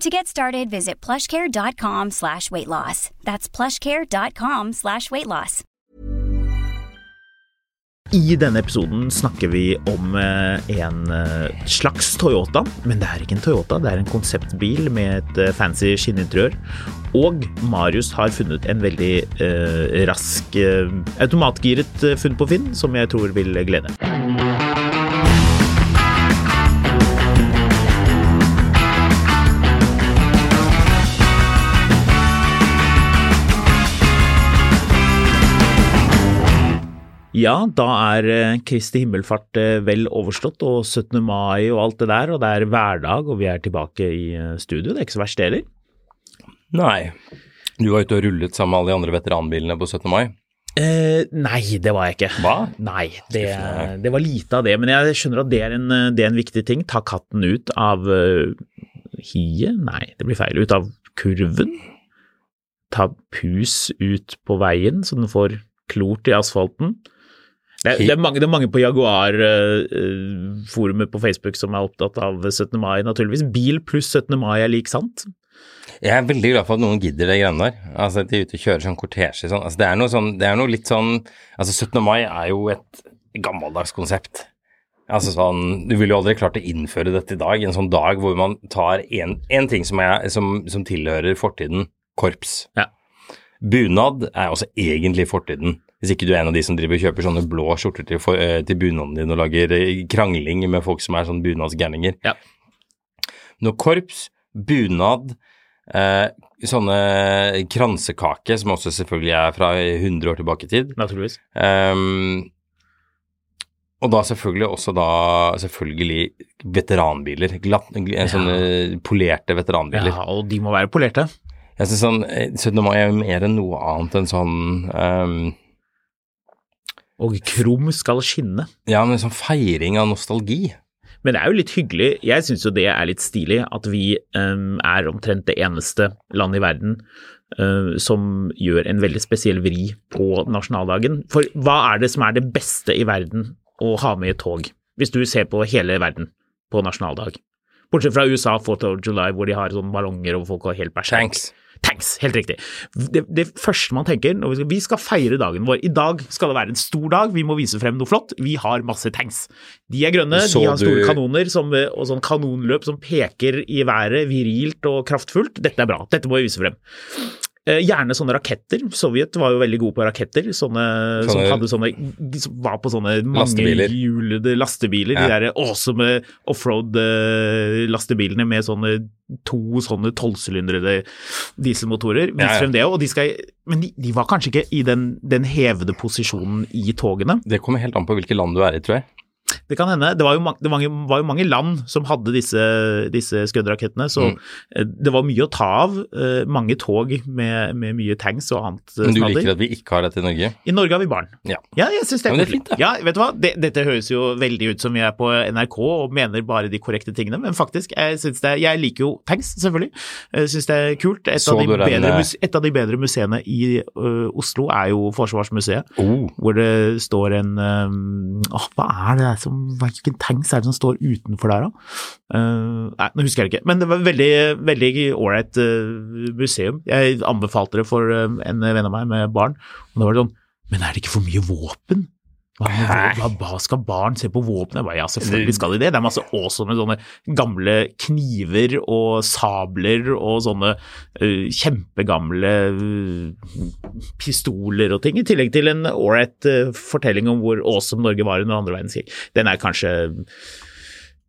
To get started, visit plushcare.com slash weight loss. That's plushcare.com slash weight loss. I denne episoden snakker vi om eh, en eh, slags Toyota, men det er ikke en Toyota, det er en konseptbil med et eh, fancy skinninteriør. Og Marius har funnet en veldig eh, rask automatgiret funn på Finn, som jeg tror vil glede. Ja, da er eh, Kristi himmelfart eh, vel overstått, og 17. mai og alt det der, og det er hverdag, og vi er tilbake i eh, studio. Det er ikke så verst, det heller. Nei. Du var ute og rullet sammen med alle de andre veteranbilene på 17. mai. Eh, nei, det var jeg ikke. Hva? Nei, det, det var lite av det. Men jeg skjønner at det er en, det er en viktig ting. Ta katten ut av uh, hiet? Nei, det blir feil. Ut av kurven. Ta pus ut på veien, så den får klort i asfalten. Det er, det er, mange, det er mange på Jaguar-forumet på Facebook som er opptatt av 17. mai, naturligvis. Bil pluss 17. mai er lik sant. Jeg er veldig glad for at noen gidder det greiene der. Altså at de er ute og kjører sånn kortesje sånn. Altså det er sånn, det er noe litt sånn Altså 17. mai er jo et gammeldags konsept. Altså sånn, Du ville jo aldri klart å innføre dette i dag, en sånn dag hvor man tar én ting som, er, som, som tilhører fortiden, korps. Ja. Bunad er også egentlig fortiden. Hvis ikke du er en av de som driver og kjøper sånne blå skjorter til, eh, til bunaden din og lager eh, krangling med folk som er sånn bunadsgærninger. Ja. Når korps, bunad, eh, sånne kransekake, som også selvfølgelig er fra 100 år tilbake i tid, Naturligvis. Ehm, og da selvfølgelig også da selvfølgelig veteranbiler. Glatt, en sånne polerte veteranbiler. Ja, og de må være polerte. Jeg synes sånn, eh, 17. mai er mer enn noe annet enn sånn ehm, Og krum skal skinne. Ja, men sånn feiring av nostalgi. Men det er jo litt hyggelig. Jeg syns jo det er litt stilig at vi um, er omtrent det eneste landet i verden uh, som gjør en veldig spesiell vri på nasjonaldagen. For hva er det som er det beste i verden å ha med i tog, hvis du ser på hele verden på nasjonaldag? Bortsett fra USA, 4th of July, hvor de har sånne ballonger og folk har helt bæsj. Tanks. Helt riktig. Det, det første man tenker når vi skal, vi skal feire dagen vår. I dag skal det være en stor dag, vi må vise frem noe flott. Vi har masse tanks. De er grønne, Så de har store du- kanoner som, og sånn kanonløp som peker i været virilt og kraftfullt. Dette er bra, dette må vi vise frem. Eh, Gjerne sånne raketter. Sovjet var jo veldig gode på raketter. Sånne, som hadde sånne Som var på sånne mangehjulede lastebiler. Ja. De der awesome offroad-lastebilene med sånne to sånne tolvsylindrede dieselmotorer. Vis Ja, ja. det, og de skal Men de, de var kanskje ikke i den, den hevede posisjonen i togene. Det kommer helt an på hvilket land du er i, tror jeg. Det kan hende. Det var jo mange, det var jo mange land som hadde disse, disse skøderakettene, så Mm. eh, det var mye å ta av. eh, Mange tog med, med mye tanks og annet eh, Men du snadder. liker at vi ikke har dette i Norge? I Norge har vi barn. Ja. jeg syns det er Ja, det er fint, det. Ja, vet du hva? Det, dette høres jo veldig ut som vi er på NRK og mener bare de korrekte tingene, men faktisk, jeg, synes det, er- jeg liker jo tanks, selvfølgelig. Jeg syns det er kult. Et, av de, bedre, et av de bedre museene i uh, Oslo er jo Forsvarsmuseet Oh, hvor det står en um, oh, Hva er det som Hvilken tanks er det som står utenfor der, da? Uh, nei, nå husker jeg det ikke. Men det var veldig veldig ålreit uh, museum. Jeg anbefalte det for uh, en venn av meg med barn. Og da var det sånn Men er det ikke for mye våpen? Hva, hva, skal barn se på våpen? Jeg bare, ja, selvfølgelig skal de det. Det er masse awesome sånne gamle kniver og sabler og sånne uh, kjempegamle uh, pistoler og ting, i tillegg til en ålreit uh, fortelling om hvor awesome Norge var under andre verdenskrig. Den er kanskje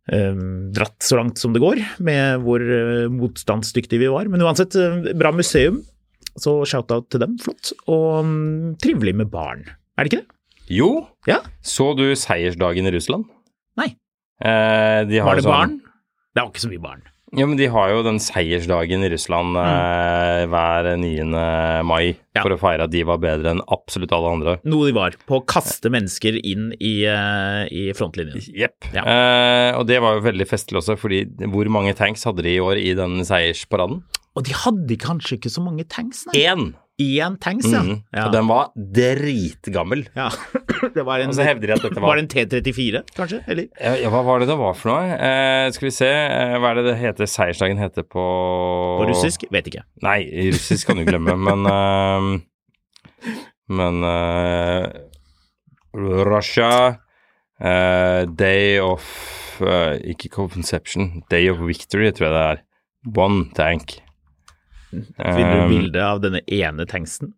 dratt så langt som det går, med hvor motstandsdyktige vi var. Men uansett, bra museum. Så shout-out til dem, flott. Og um, trivelig med barn, er det ikke det? Jo. Ja. Så du seiersdagen i Russland? Nei. Eh, de var det sånn, barn? Det var ikke så mye barn. Ja, men de har jo den seiersdagen i Russland mm. eh, hver 9. mai ja. for å feire at de var bedre enn absolutt alle andre. Noe de var, på å kaste mennesker inn i, uh, i frontlinjen. Jepp. Ja. Eh, og det var jo veldig festlig også, fordi hvor mange tanks hadde de i år i den seiersparaden? Og de hadde kanskje ikke så mange tanks, nei? Én! Én tanks, ja. Mm. ja. Og den var dritgammel. Ja. det var en, og så hevder de at dette var Var det en T34, kanskje? Eller? Ja, hva var det det var for noe? Eh, skal vi se, eh, hva er det det heter seiersdagen heter på På russisk? Vet ikke. Nei, russisk kan du glemme, men uh, Men uh, Russia uh, Day of Ikke Conception, Day of Victory, tror jeg det er. One tank. Finner du um, bilde av denne ene tanksen?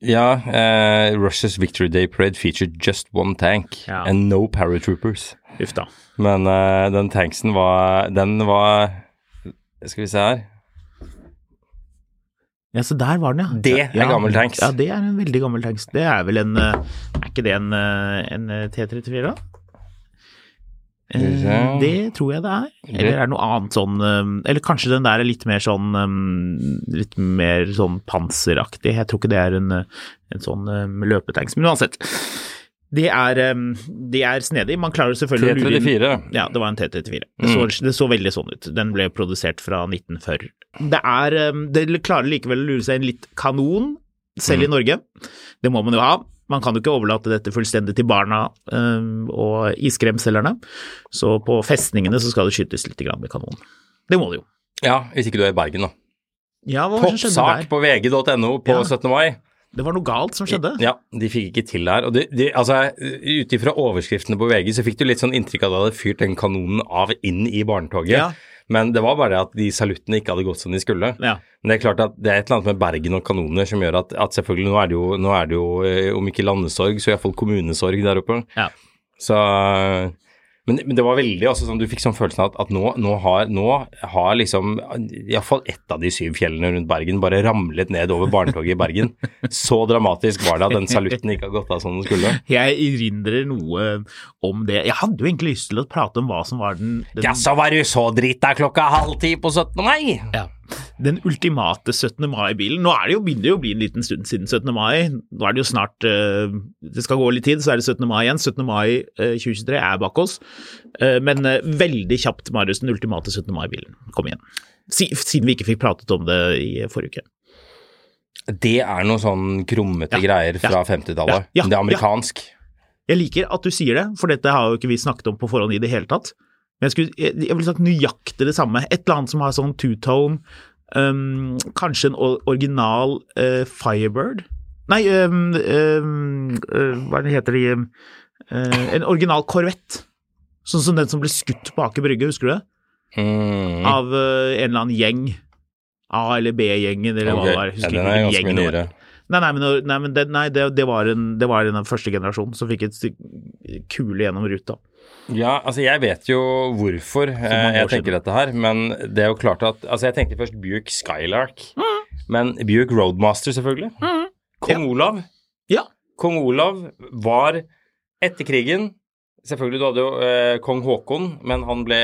Ja, uh, Russia's Victory Day Parade featured just one tank ja. and no paratroopers. Uff da. Men uh, den tanksen var Den var Skal vi se her. Ja, så der var den, ja. Det er ja, gammel tanks. Ja, det er en veldig gammel tanks. Det er vel en eh, Er ikke det en, en T34, da? Eh, det tror jeg det er. Eller er det noe annet sånn eh, Eller kanskje den der er litt mer sånn eh, Litt mer sånn panseraktig. Jeg tror ikke det er en, en sånn løpetanks. Men uansett. Det er, det er snedig. Man klarer selvfølgelig å lure inn Ja, det var en T34. Det så, det så, veldig sånn ut. Den ble produsert fra 1940. Det er Det klarer likevel å lure seg inn litt kanon, selv i mm. Norge. Det må man jo ha. Man kan jo ikke overlate dette fullstendig til barna um, og iskremselgerne. Så på festningene så skal det skytes litt med kanon. Det må det jo. Ja, hvis ikke du er i Bergen, da. Ja, hva Toppsak på vg.no på ja. 17. mai. Det var noe galt som skjedde? Ja, de fikk ikke til det her. Og de, de, altså, ut ifra overskriftene på VG så fikk du litt sånn inntrykk av at de hadde fyrt den kanonen av inn i barnetoget. Ja. Men det var bare det at de saluttene ikke hadde gått som de skulle. Ja. Men det er klart at det er et eller annet med Bergen og kanoner som gjør at, at selvfølgelig nå er, det jo, nå er det jo, eh, om ikke landesorg, så iallfall kommunesorg der oppe. Ja. Så men, men, det var veldig altså, sånn, Du fikk sånn følelsen av at, at nå, nå, har, nå har liksom iallfall ett av de syv fjellene rundt Bergen bare ramlet ned over barnetoget i Bergen. Så dramatisk var det at den salutten ikke har gått av som den skulle. Jeg erindrer noe om det. Jeg hadde jo egentlig lyst til å prate om hva som var den, den... Ja, så var du så drita klokka halv ti på 17. mai! Ja den ultimate 17. mai-bilen. Nå er det jo, begynner det å bli en liten stund siden 17. mai. Nå er det jo snart uh, Det skal gå litt tid, så er det 17. mai igjen. 17. mai uh, 2023 er bak oss. Uh, men veldig kjapt, Marius, den ultimate 17. mai-bilen. Kom igjen. Siden vi ikke fikk pratet om det i forrige uke. Det er noe sånn krummete ja, greier fra ja, 50-tallet. Ja, det er amerikansk. Jeg liker at du sier det, for dette har jo ikke vi snakket om på forhånd i det hele tatt. Men jeg, skulle, jeg, jeg ville sagt nøyaktig det samme. Et eller annet som har sånn two-tone, um, kanskje en original uh, Firebird Nei, um, um, uh, hva heter de uh, En original Corvette. Sånn som den som ble skutt på Aker Brygge, husker du det? Mm. Av en eller annen gjeng. A- eller B-gjengen, eller okay. hva det var. Husker ja, den er ganske nyere. Nei, nei, men, nei, men det, nei, det, det, var en, det var en første generasjon som fikk et kule gjennom ruta. Ja, altså jeg vet jo hvorfor eh, jeg tenker dette her, men det er jo klart at Altså jeg tenkte først Buick Skylark, mm. men Buick Roadmaster, selvfølgelig. Mm. Kong ja. Olav. Ja. Kong Olav var etter krigen Selvfølgelig, du hadde jo eh, kong Haakon, men han ble,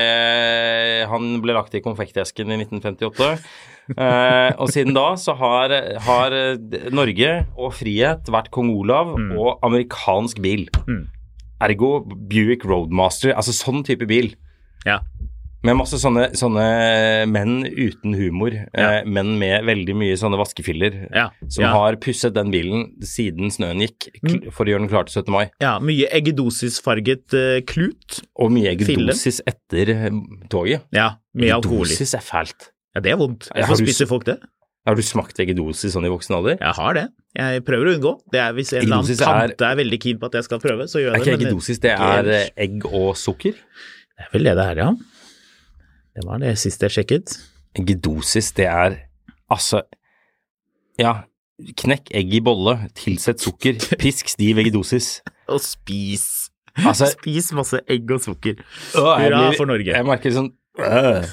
han ble lagt i konfektesken i 1958. eh, og siden da så har, har, Norge og frihet vært kong Olav mm. og amerikansk bil. Mm. Ergo Buick Roadmaster, altså sånn type bil. Ja. Med masse sånne, sånne menn uten humor, ja. eh, menn med veldig mye sånne vaskefiller, ja. som ja. har pusset den bilen siden snøen gikk, mm. for å gjøre den klar til 17. mai. Ja, mye eggedosisfarget uh, klut. Og mye eggedosis etter uh, toget. Ja, mye alkohol. Eggedosis er fælt. Ja, det er vondt. Hvorfor spiser folk det? Har du smakt eggedosis sånn i voksen alder? Jeg har det. Jeg prøver å unngå. Det er Hvis en eller annen tante er- er veldig keen på at jeg skal prøve, så gjør jeg det. Er ikke eggedosis det er egg og sukker? Det er vel det det er, ja. Det var det siste jeg sjekket. Eggedosis, det er altså Ja, knekk egg i bolle, tilsett sukker, pisk stiv eggedosis. Og spis. Altså, Spis masse egg og sukker. Hurra for Norge. Jeg merker sånn øh.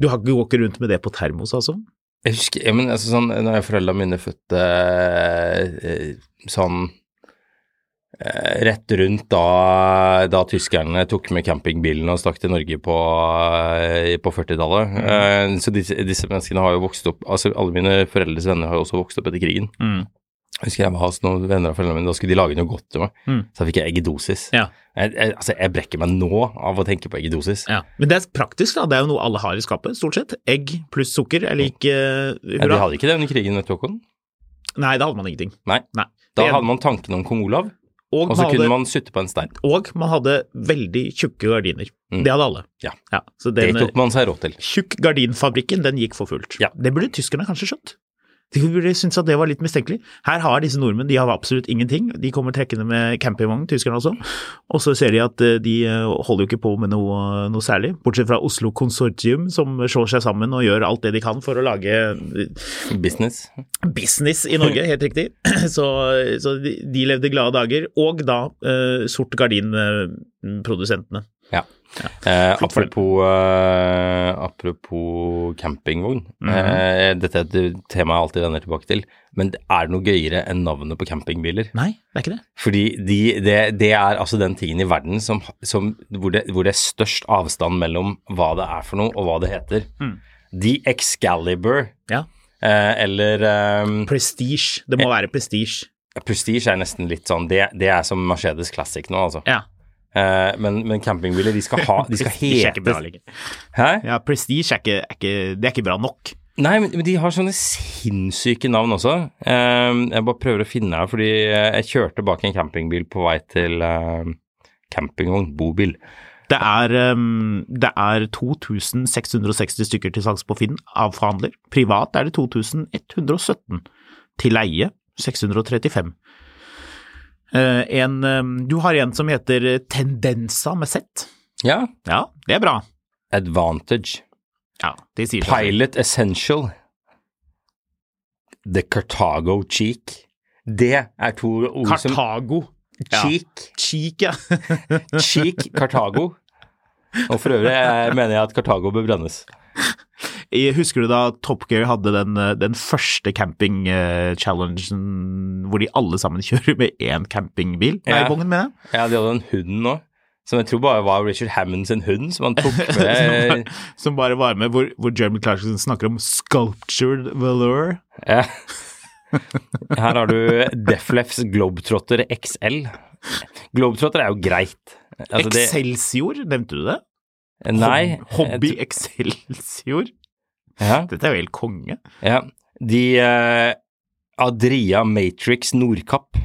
Du har ikke rundt med det på termos, altså? Jeg husker, ja, men altså sånn, når foreldrene mine fødte eh, sånn eh, rett rundt da, da tyskerne tok med campingbilen og stakk til Norge på, eh, på 40-tallet. Mm. så disse, disse menneskene har jo vokst opp Altså alle mine foreldres venner har jo også vokst opp etter krigen. Mm. Jeg husker jeg var hos noen venner av foreldrene mine, da skulle de lage noe godt til meg. Mm. Så fikk jeg eggedosis. Ja. Jeg, jeg, altså, jeg brekker meg nå av å tenke på eggedosis. Ja. Men det er praktisk, da. Det er jo noe alle har i skapet, stort sett. Egg pluss sukker er lik uh, Ja, de hadde ikke det under krigen, vet du, Håkon. Nei, da hadde man ingenting. Nei. Nei. Da hadde man tanken om kong Olav, og, og så man kunne hadde, man sutte på en stein. og man hadde veldig tjukke gardiner. Mm. Det hadde alle. Ja. så Det tok man seg råd til. Tjukk gardinfabrikken, den gikk for fullt. Ja. Det burde tyskerne kanskje skjønt. De burde synes at det var litt mistenkelig. Her har disse nordmenn de har absolutt ingenting. De kommer trekkende med campingvogn, tyskerne også. Og så ser de at eh, de eh, holder jo ikke på med noe, noe særlig, bortsett fra Oslo Konsortium, som slår seg sammen og gjør alt det de kan for å lage eh, Business. business i Norge, helt riktig. Så, så de, de levde glade dager. Og da eh, Sort Gardin-produsentene. Ja. Eh, apropos, eh, apropos campingvogn. Mhm. eh, dette er et tema jeg alltid vender tilbake til. Men er det noe gøyere enn navnet på campingbiler? Nei, det er ikke det. Fordi de, det, det er altså den tingen i verden som, som, hvor, det, hvor det er størst avstand mellom hva det er for noe og hva det heter. Mm. The Excalibur, Ja. eh, eller eh, Prestige. Det må være prestige. Prestige er nesten litt sånn Det, det er som Mercedes Classic nå, altså. Ja. Eh, men, men campingbiler, de skal ha De skal ikke bra lenger. Hæ? Ja, Prestige er ikke, er ikke, det er ikke bra nok. Nei, men, men de har sånne sinnssyke navn også. Eh, jeg bare prøver å finne her, fordi jeg kjørte bak en campingbil på vei til uh, campingvogn, bobil. Det er, um, det er 2660 stykker til salgs på Finn av forhandler. Privat er det 2117. Til leie 635. Eh, en, um, du har en som heter Tendensa med Z. Ja. Ja, det er bra. Advantage. Ja, de sier Pilot det. Essential. The Cartago Cheek. Det er to ord som Cartago. Ja. Cheek. Cheek, ja. Cheek Cartago. Og for øvrig eh, mener jeg at Cartago bør brennes. Jeg Husker du da Top Gear hadde den, eh, den første camping-challengen hvor de alle sammen kjører med én campingbil? Nei, bongen, mener jeg. Ja, de hadde en hund nå, som jeg tror bare var Richard Hammond sin hund, som han tok som, med bare, som bare var med, hvor, hvor Jeremy Clarkson snakker om sculptured velour. ja. Her har du Deflefs Globetrotter XL. Globetrotter er jo greit. Altså, Excelsior, nevnte du det? Nei. Hobby Excelsior. Ja, Dette er jo helt konge. ja. De eh, Adria Matrix Nordkapp.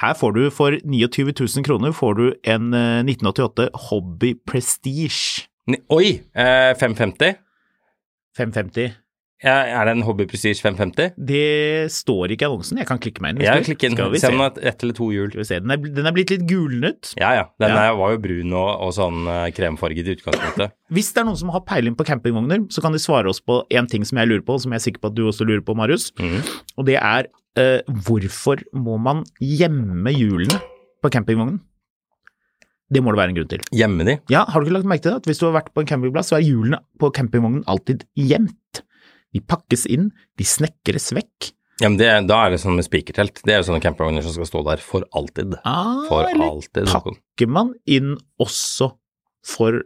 Her får du for 29 000 kroner får du en eh, 1988 Hobby Prestige Ni- Oi! Eh, 550? 550. Ja, er det en Hobby Prestige 550? Det står ikke i annonsen, jeg kan klikke meg inn. hvis Jeg klikker inn. Se om den har ett eller to hjul. Skal vi se. Den er, den er blitt litt gulnet. Ja, ja. Den Ja. er- var jo brun og, og sånn eh, kremfarget i utgangspunktet. Hvis det er noen som har peiling på campingvogner, så kan de svare oss på en ting som jeg lurer på, som jeg er sikker på at du også lurer på, Marius. Mm. Og det er uh, hvorfor må man gjemme hjulene på campingvognen? Det må det være en grunn til. Gjemme de. Ja, har du ikke lagt merke til det? At hvis du har vært på en campingplass, så er hjulene på campingvognen alltid gjemt. De pakkes inn, de snekres vekk. Ja, men det, da er det sånn med spikertelt. Det er jo sånne campingvogner som skal stå der for alltid. Ah, For eller alltid. Pakker man inn også for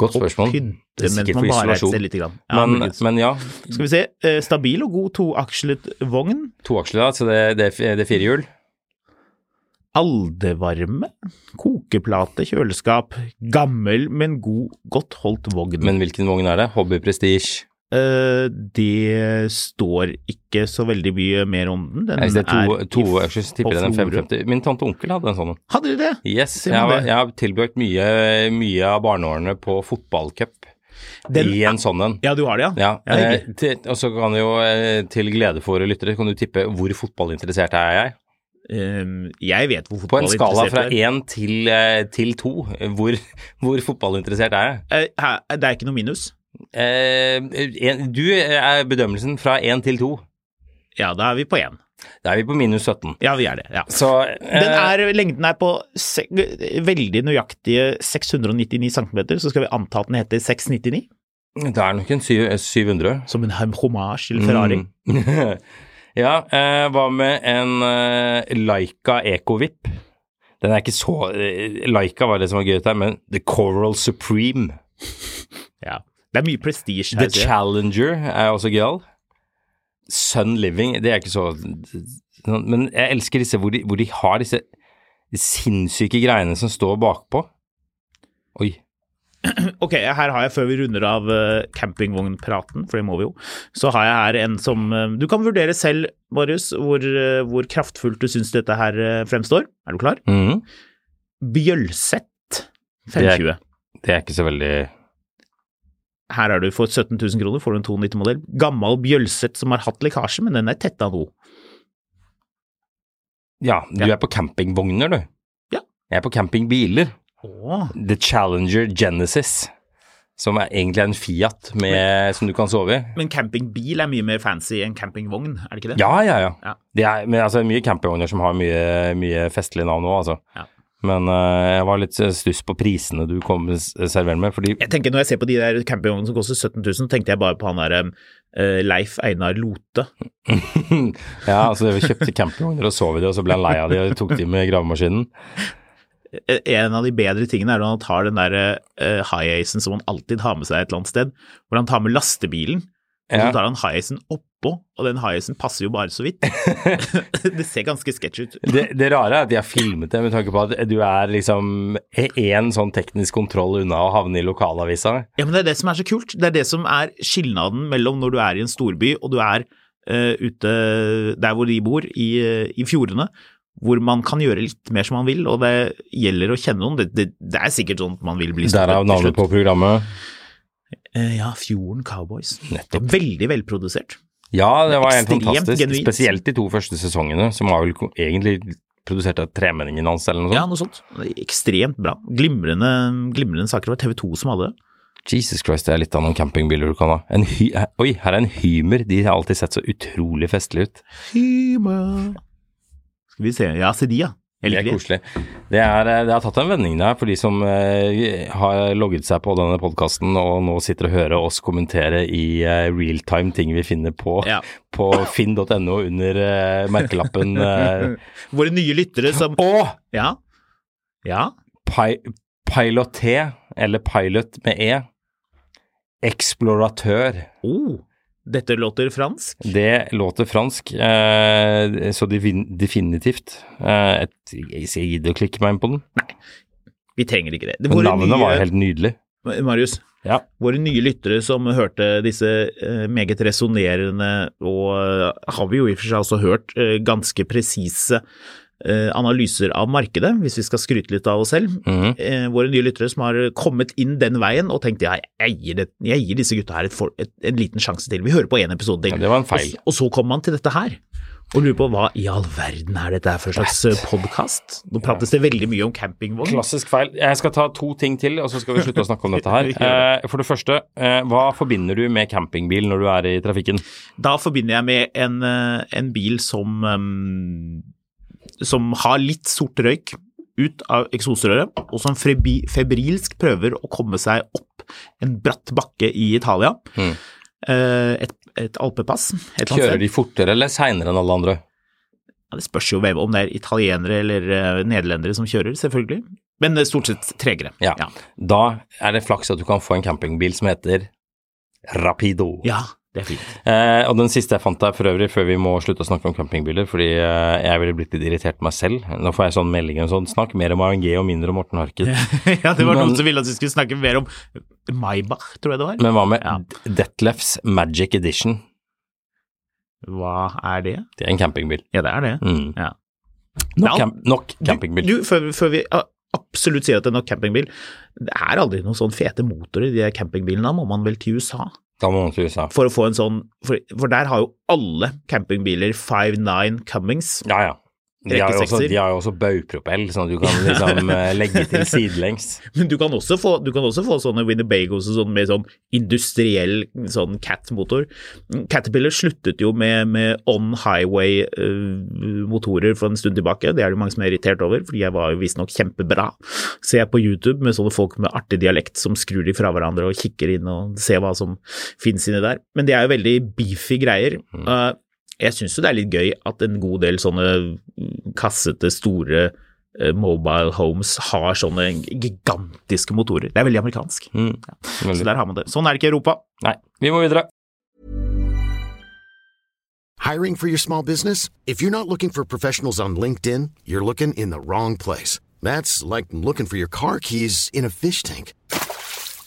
Godt å pynte, mens man bare er et sted lite grann? Ja, Men, men ja, Skal vi se, eh, stabil og god toakslet vogn. Toakslet, altså så det, det, det er fire hjul. Aldevarme, kokeplate, kjøleskap, gammel, men god, godt holdt vogn. Men hvilken vogn er det? Hobby Prestige? Eh, det står ikke så veldig mye mer om den. Den det er to, to år siden tipper jeg den er 550. Min tante og onkel hadde en sånn. Hadde de det? Yes, jeg har, jeg har tilbrakt mye, mye av barneårene på fotballcup. I en sånn en. Ja, du har det, ja? Ja, Ja, eh, til, og så kan jo, eh, til glede for lyttere, kan du tippe hvor fotballinteressert er jeg? Um, jeg vet hvor fotballinteressert er. På en skala fra én til, eh, til to, hvor, hvor fotballinteressert er jeg? Her- Det er ikke noe minus? Eh, du er bedømmelsen fra én til to. Ja, da er vi på én. Da er vi på minus 17. Ja, vi er det. ja. Så eh, Den er, lengden er på veldig nøyaktige 699 cm, så skal vi anta at den heter 699, Det er nok en 700. som en hommage til Ferrari. Mm. ja, eh, hva med en eh, Leica Ecovip? Den er ikke så eh, Leica var det som var gøy der, men The Coral Supreme. Ja. Det er mye prestige her. The. Challenger er også gøyal. Sun Living, det er ikke så Men jeg elsker disse hvor de, hvor de har disse sinnssyke greiene som står bakpå. Oi. Ok, her har jeg, før vi runder av uh, campingvognpraten, for det må vi jo, så har jeg her en som eh, Du kan vurdere selv, Marius, hvor, eh, hvor kraftfullt du syns dette her eh, fremstår. Er du klar? Mhm. Bjølsett 520. Det er ikke så veldig Her er du for 17 000 kroner, får du en 290-modell. Gammel Bjølsett som har hatt lekkasje, men den er tetta nå. Ja, du Ja. er på campingvogner, du. Ja. Jeg er på campingbiler. Åh, The Challenger Genesis, som er egentlig en Fiat med, som du kan sove i. men campingbil er mye mer fancy enn campingvogn, er det ikke det? Ja, ja, ja. Ja. Det er, men altså, mye campingvogner som har mye, mye festlige navn òg, altså. Ja. Men uh, jeg var litt stuss på prisene du kom s- servere med, fordi Jeg tenker Når jeg ser på de der campingvognene som koster 17 000, så tenkte jeg bare på han der uh, Leif Einar Lote. Ja, altså vi kjøpte campingvogner og sov i de, og så ble han lei av de og tok de med gravemaskinen. En av de bedre tingene er når han tar den der uh, high-acen som han alltid har med seg et eller annet sted, hvor han tar med lastebilen, og så tar han high-acen oppå, og den high-acen passer jo bare så vidt. det ser ganske sketsj ut. Det, det rare er at de har filmet det med tanke på at du er liksom én sånn teknisk kontroll unna å havne i lokalavisa. Ja, men det er det som er så kult. Det er det som er skilnaden mellom når du er i en storby og du er uh, ute der hvor de bor, i, uh, i fjordene, hvor man kan gjøre litt mer som man vil, og det gjelder å kjenne noen. Det, det, det er sikkert sånn at man vil bli Derav til navnet på programmet. Eh, ja, Fjorden Cowboys. Nettopp. Veldig velprodusert. Ja, det var helt fantastisk. genuint. Spesielt de to første sesongene, som var vel egentlig produsert av tremenningen hans eller noe Ja, noe sånt. Ekstremt bra. Glimrende, glimrende saker. Det var TV 2 som hadde det. Jesus Christ, det er litt av noen campingbiler du kan ha. En hy Oi, her er en Hymer. De har alltid sett så utrolig festlige ut. Hymer. Skal vi se. Ja, se de, ja. Jeg Det er liker koselig. Det, er, eh, det har tatt en vending der for de som eh, har logget seg på denne podkasten og nå sitter og hører oss kommentere i eh, realtime ting vi finner på, Ja. på finn.no under merkelappen Våre nye lyttere som Og Ja. Ja. pi Pilot T, eller Pilot med E, eksploratør. Oh, dette låter fransk. Det låter fransk, eh, så definitivt. Eh, et, jeg skal gidde å klikke meg inn på den. Nei, Vi trenger ikke det. det Men navnet nye- var helt nydelig. Marius, Ja. våre nye lyttere som hørte disse eh, meget resonnerende, og eh, har vi jo i og for seg også hørt eh, ganske presise analyser av markedet, hvis vi skal skryte litt av oss selv. Mm -hmm. våre nye lyttere som har kommet inn den veien og tenkt ja, jeg gir, det, jeg gir disse gutta her et et, en liten sjanse til. Vi hører på én episode til. Ja, det var en feil. Og, og så kommer man til dette her. Og lurer på hva i all verden er dette for slags podkast? Nå prates det veldig mye om campingvogn. Klassisk feil. Jeg skal ta to ting til, og så skal vi slutte å snakke om dette her. Eh, for det første, eh, hva forbinder du med campingbil når du er i trafikken? Da forbinder jeg med en, eh, en bil som, um, som har litt sort røyk ut av eksosrøret, og som febrilsk prøver å komme seg opp en bratt bakke i Italia. Mm. Eh, et, et alpepass. Et Kjører de fortere eller seinere enn alle andre? Ja, det spørs jo om det er italienere eller eh, nederlendere som kjører, selvfølgelig. Men eh, stort sett tregere. Ja. Da er det flaks at du kan få en campingbil som heter Rapido. Ja, det er fint. Eh, og den siste jeg fant der for øvrig, før vi må slutte å snakke om campingbiler, fordi eh, jeg ville blitt litt irritert på meg selv. Nå får jeg sånn melding og sånn snakk mer om ANG og mindre om Morten Harket. ja, det var Men- noen som ville at vi skulle snakke mer om Maybach, tror jeg det var. Men hva med Ja. Detlefs Magic Edition? Hva er det? Det er en campingbil. Ja, det er det. Mm. Ja. Nok, camp nok campingbil. Du, du før, før vi absolutt sier at det er nok campingbil. Det er aldri noen sånn fete motorer i de campingbilene, må man vel til USA? USA. For å få en sånn For, for der har jo alle campingbiler 5.9 Cummings. Ja, ja. De har, jo også, de har jo også baugpropell, sånn at du kan liksom eh, legge til sidelengs. Men du kan også få, du kan også få sånne Winnebagos sånn med sånn industriell sånn Cat-motor. Caterpillar sluttet jo med, med on highway-motorer for en stund tilbake. Det er det mange som er irritert over, for de var jo visstnok kjempebra. Ser jeg på YouTube med sånne folk med artig dialekt som skrur de fra hverandre og kikker inn og ser hva som finnes inni der. Men det er jo veldig beefy greier. Uh, jeg syns jo det er litt gøy at en god del sånne mm, kassete, store eh, mobile homes har sånne gigantiske motorer. Det er veldig amerikansk. Mm. Så Veldig. der har man det. Sånn er det ikke i Europa. Nei, vi må videre. Hiring for your small business? If you're not looking for professionals on LinkedIn, you're looking in the wrong place. That's like looking for your car keys in a fish tank.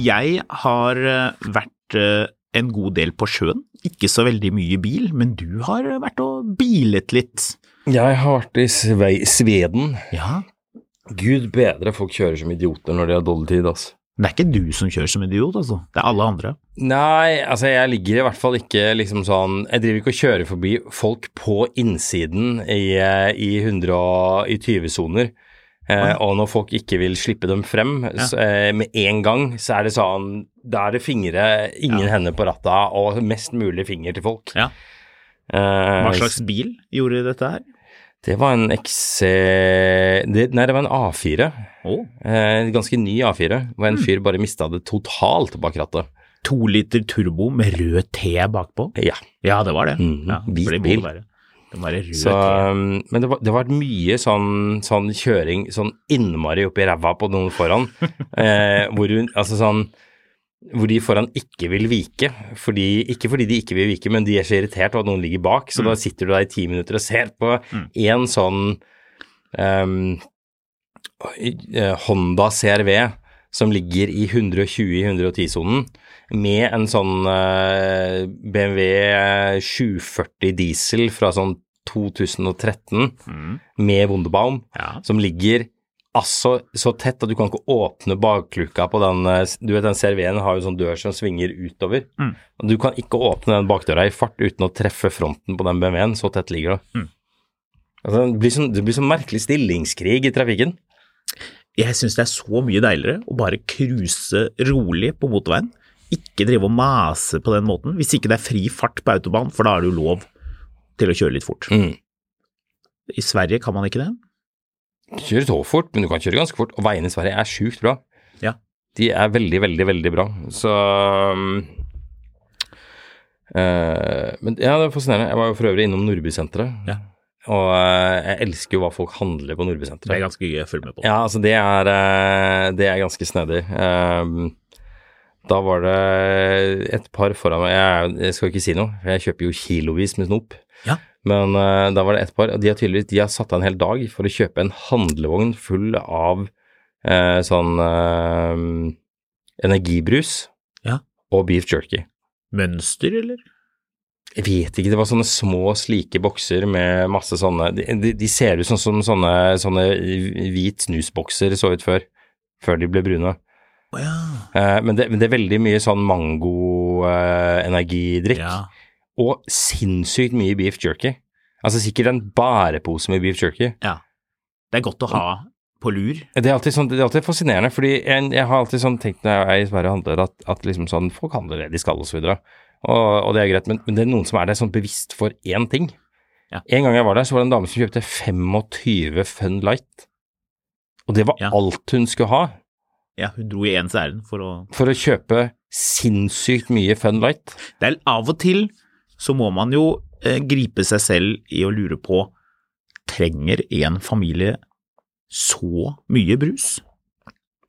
Jeg har eh, vært eh, en god del på sjøen. Ikke så veldig mye bil, men du har vært og bilet litt. Jeg har vært i Sve Sveden. Ja, Gud bedre, folk kjører som idioter når de har dårlig tid, altså. det er ikke du som kjører som idiot, altså. Det er alle andre. Nei, altså jeg ligger i hvert fall ikke liksom sånn Jeg driver ikke og kjører forbi folk på innsiden i, eh, i 120-soner. Eh, og når folk ikke vil slippe dem frem så, eh, med en gang, så er det sånn Da er det fingre, ingen hender på ratta, og mest mulig finger til folk. Ja. Eh, Hva slags bil gjorde dette her? Det var en XC det, Nei, det var en A4. Oh. Eh, ganske ny A4, hvor en fyr bare mista det totalt bak rattet. to liter turbo med rød T bakpå? Ja. Ja, det var det. Mm, Ja, hvit bil. Må være rød Så, um, men det, var, det var mye sånn, sånn kjøring sånn innmari oppi ræva på noen foran. eh, hvor, hun, altså sånn, hvor de foran ikke vil vike. Fordi, ikke fordi de ikke vil vike, men de er så irritert over at noen ligger bak. Så da sitter du der i ti minutter og ser på én sånn um, eh, Honda CRV som ligger i 120-110-sonen, med en sånn eh, BMW 740 diesel fra sånn 2013 med Wunderbaum, Ja. som ligger altså så tett at du kan ikke åpne bakluka på den eh, Du vet den CRV-en har jo sånn dør som svinger utover. Mm. Du kan ikke åpne den bakdøra i fart uten å treffe fronten på den BMW-en, så tett ligger det. Altså, det, blir sånn, det blir sånn merkelig stillingskrig i trafikken. Jeg syns det er så mye deiligere å bare cruise rolig på motorveien. Ikke drive og mase på den måten, hvis ikke det er fri fart på autobahn, for da er det jo lov til å kjøre litt fort. Mm. I Sverige kan man ikke det? Du kjører så fort, men du kan kjøre ganske fort. Og veiene i Sverige er sjukt bra. Ja. De er veldig, veldig, veldig bra. Så eh, Men ja, det er fascinerende. Jeg var jo for øvrig innom Nordbysenteret. Ja. Og eh, jeg elsker jo hva folk handler på Nordbysenteret. Det er ganske gøy å følge med på. Ja, altså det er, eh, det er ganske snedig. Um, da var det et par foran meg jeg, jeg skal ikke si noe, for jeg kjøper jo kilovis med snop. Ja. Men uh, da var det et par, og de har tydeligvis de har satt av en hel dag for å kjøpe en handlevogn full av uh, sånn uh, energibrus Ja. og beef jerky. Mønster, eller? Jeg vet ikke, det var sånne små, slike bokser med masse sånne De, de, ser ut som, som sånne, sånne hvit snusbokser så ut før, før de ble brune. Å ja. uh, men, det, men det er veldig mye sånn mango-energidrikk. ja. Og sinnssykt mye beef jerky. Altså sikkert en bærepose med beef jerky. Ja. Det er godt å ha på lur. Det er alltid, sånn, det er alltid fascinerende, fordi jeg, jeg har alltid sånn tenkt når jeg er i Sverige handler, at, at liksom sånn, folk handler det de skal osv. Og, og, og det er greit, men, men det er noen som er der sånn bevisst for én ting. Ja. En gang jeg var der, så var det en dame som kjøpte 25 Fun Light. Og det var Ja. alt hun skulle ha Ja, hun dro i ens ærend for å for å kjøpe sinnssykt mye Fun Light. Det er av og til så må man jo eh, gripe seg selv i å lure på trenger en familie så mye brus?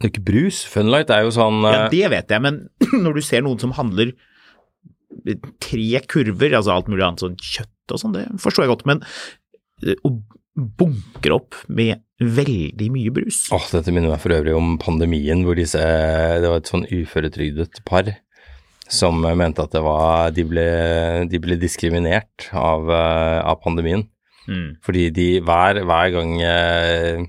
Det er ikke brus. Fun Light er jo sånn Ja, eh, det vet jeg, men når du ser noen som handler tre kurver, altså alt mulig annet sånn kjøtt og sånn, det forstår jeg godt, men eh, å bunkre opp med veldig mye brus Åh, dette minner meg for øvrig om pandemien, hvor disse Det var et sånn uføretrygdet par som mente at det var De ble, de ble diskriminert av, eh, av pandemien. Mm. Fordi de hver, hver gang eh,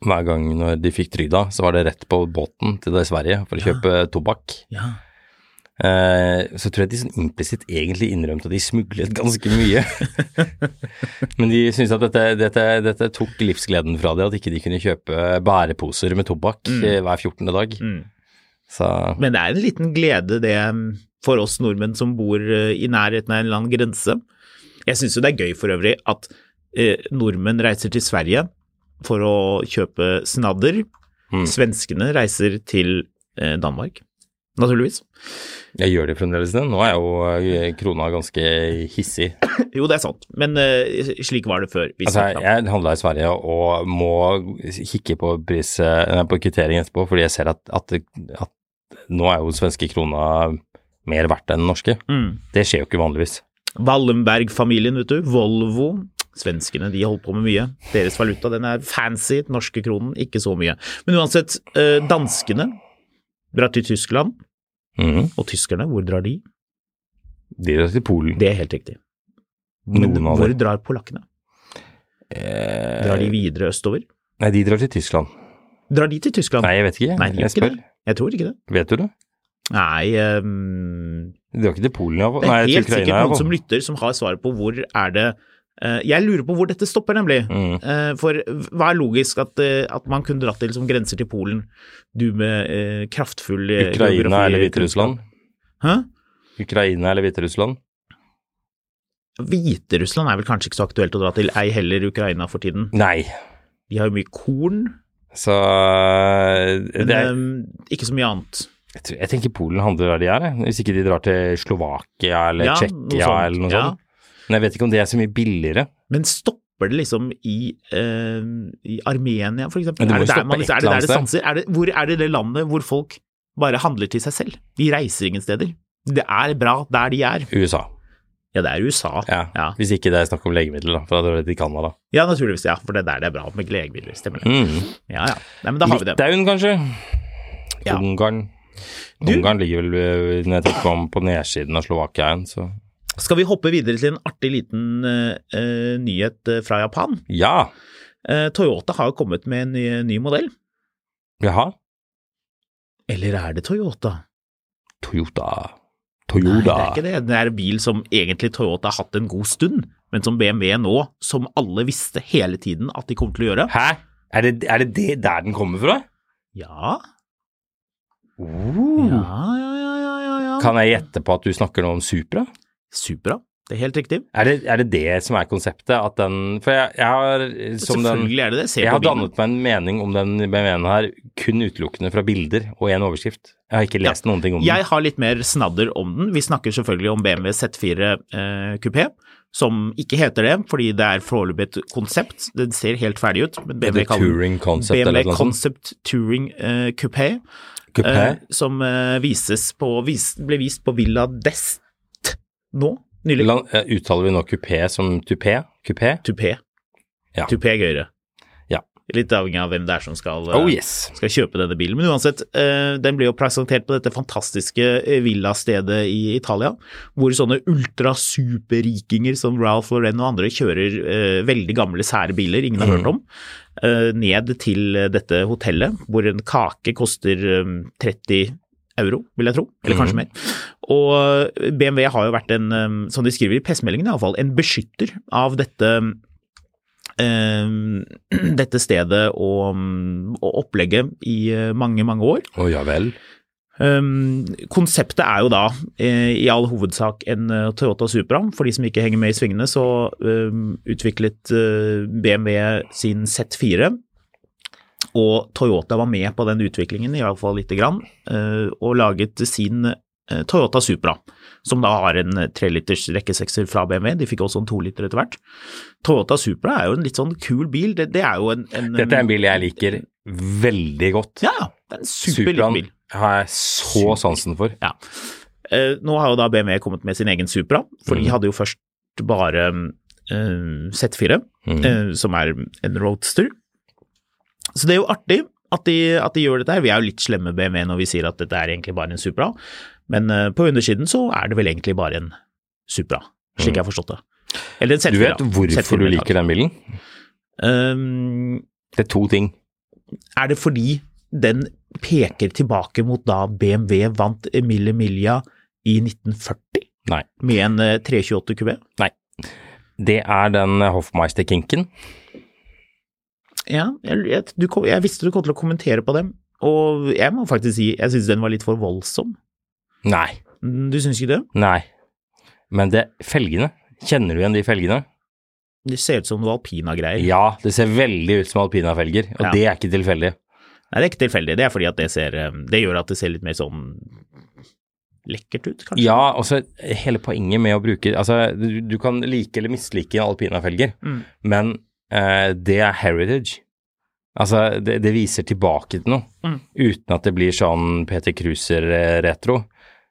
Hver gang når de fikk trygda, så var det rett på båten til det Sverige for å Ja. kjøpe tobakk. Ja. Eh, så tror jeg de sånn implisitt egentlig innrømte at de smuglet ganske mye. Men de syntes at dette, dette, dette tok livsgleden fra dem, at ikke de kunne kjøpe bæreposer med tobakk Mm. eh, hver 14. dag. Mm. Så Men det er en liten glede det for oss nordmenn som bor eh, i nærheten av en eller annen grense. Jeg syns jo det er gøy for øvrig at eh, nordmenn reiser til Sverige for å kjøpe snadder. Mm. Svenskene reiser til eh, Danmark, naturligvis. jeg gjør det fremdeles det. Nå er jo eh, krona ganske hissig. Jo, det er sant, men uh, slik var det før. Altså, jeg handla i Sverige og må kikke på, pris, eh, på kvittering etterpå, fordi jeg ser at, at, at nå er jo svenske krona mer verdt enn den norske. Mm. Det skjer jo ikke vanligvis. Wallenberg-familien, vet du. Volvo. Svenskene de holder på med mye. Deres valuta den er fancy, den norske kronen ikke så mye. Men uansett, danskene drar til Tyskland, Mhm. og tyskerne, hvor drar de? De drar til Polen. Det er helt riktig. Men hvor drar polakkene? Eh, Drar de videre østover? Nei, de drar til Tyskland. Drar de til Tyskland? Nei, jeg vet ikke. Nei, jeg ikke spør. det. Jeg tror ikke det. Vet du det? Nei, um, De drar ikke til Polen, iallfall. det er helt sikkert noen som lytter som har svaret på hvor er det Jeg lurer på hvor dette stopper, nemlig. Mm. Eh, For hva er logisk at, eh, at man kunne dratt til som grenser til Polen, du med eh, kraftfull eh, Ukraina eller Hviterussland? Hæ? Ukraina eller Hviterussland? Hviterussland er vel kanskje ikke så aktuelt å dra til, ei heller Ukraina for tiden. Nei. De har jo mye korn, Så eh, men det er, eh, ikke så mye annet. jeg, tror, jeg tenker Polen handler der de er, hvis ikke de drar til Slovakia eller Ja, Tsjekkia eller noe ja. Men jeg vet ikke om det er så mye billigere. Men stopper det liksom i, eh, i Armenia, for eksempel? Det Er det der man, er det der det stanser? Er det, hvor er det det landet hvor folk bare handler til seg selv? De reiser ingen steder. Det er bra der de er. USA. Ja, det er USA. Ja. Ja, Hvis ikke det er snakk om legemidler, da. For da er det i Canada. ja naturligvis. Ja, for det er der det er bra med legemidler. Stemmer det. Mm. Ja, ja. Nei, men da har vi det. Litauen, kanskje? Ja. Ungarn. Du- Ungarn ligger vel når jeg tenker på, på nedsiden av Slovakia igjen, så Skal vi hoppe videre til en artig liten eh, nyhet eh, fra Japan? ja. Uh, Toyota har jo kommet med en ny, ny modell. Jaha. Eller er det Toyota? Toyota. Toyota. Nei, det er ikke det. Det er en bil som egentlig Toyota har hatt en god stund, men som BMW nå, som alle visste hele tiden at de kom til å gjøre. Hæ? Er det, er det det der den kommer fra? Ja, ja, ja, ja, ja, ja, ja. Kan jeg gjette på at du snakker nå om Supra? Supra. Det er helt riktig. Er det, er det det som er konseptet? At den For jeg, jeg har som den Selvfølgelig er det det. Se Jeg har dannet meg en mening om den BMW-en her kun utelukkende fra bilder og én overskrift. Jeg har ikke lest noen ting om den. Jeg har litt mer snadder om den. Vi snakker selvfølgelig om BMW Z4 eh, Coupé, som ikke heter det fordi det er foreløpig et konsept. Den ser helt ferdig ut. Men BMW kaller Touring Concept eller noe sånt. Concept Touring eh, Coupé, Coupé? eh, som eh, vises på, vis, ble vist på Villa d'Est nå, nylig. Lan- eh, Uttaler vi nå kupé som tupé? Kupé? Tupé. Ja. Tupé er gøyere. Ja. Litt avhengig av hvem det er som skal, eh, Oh yes. skal kjøpe denne bilen. Men uansett, eh, den ble jo presentert på dette fantastiske eh, villastedet i Italia, hvor sånne ultra-superrikinger som Ralph Lauren og andre kjører eh, veldig gamle, sære biler ingen har hørt om, eh, ned til eh, dette hotellet, hvor en kake koster eh, 30 euro, vil jeg tro, eller kanskje mer. Og eh, BMW har jo vært en, eh, som de skriver i pressemeldingen iallfall, en beskytter av dette eh, dette stedet og, og opplegget i mange, mange år. Å ja vel. Um, konseptet er jo da eh, i all hovedsak en uh, Toyota Supra. For de som ikke henger med i svingene, så um, utviklet uh, BMW sin Z4. Og Toyota var med på den utviklingen, i hvert fall lite grann, eh, og laget sin eh, Toyota Supra. Som da har en treliters rekkesekser fra BMW. De fikk også en toliter etter hvert. Toyota Supra er jo en litt sånn kul bil. Det, det er jo en, en Dette er en bil jeg liker veldig godt. Ja, det er en super Supraen bil. har jeg så sansen for. Ja. Eh, nå har jo da BMW kommet med sin egen Supra, for de Mhm. hadde jo først bare eh, Z4, Mhm. eh, som er en roadster. Så det er jo artig at de, at de gjør dette her. Vi er jo litt slemme BMW når vi sier at dette er egentlig bare en Supra, men eh, på undersiden så er det vel egentlig bare en Supra, slik jeg har forstått det. Eller en Z4. Mhm. Du vet hvorfor du liker den bilen? Um, Det er to ting. er det fordi den peker tilbake mot da BMW vant Emilie Milia i 1940 Nei. med en eh, 328 QB? Nei. Det er den Hoffmeister-kinken. Ja, jeg, jeg, du, jeg visste du kom til å kommentere på dem, og jeg må faktisk si jeg syns den var litt for voldsom. Nei. Du syns ikke det? Nei. Men det felgene. Kjenner du igjen de felgene? Det ser ut som noe alpina-greier. Ja, det ser veldig ut som alpina-felger, og Ja. det er ikke tilfeldig. Nei, det er ikke tilfeldig. Det er fordi at det ser eh, Det gjør at det ser litt mer sånn lekkert ut, kanskje. Ja, også hele poenget med å bruke Altså, du, du kan like eller mislike alpina-felger, Mm. men det er heritage. Altså, det, det viser tilbake til noe, Mm. uten at det blir sånn Peter Cruiser-retro.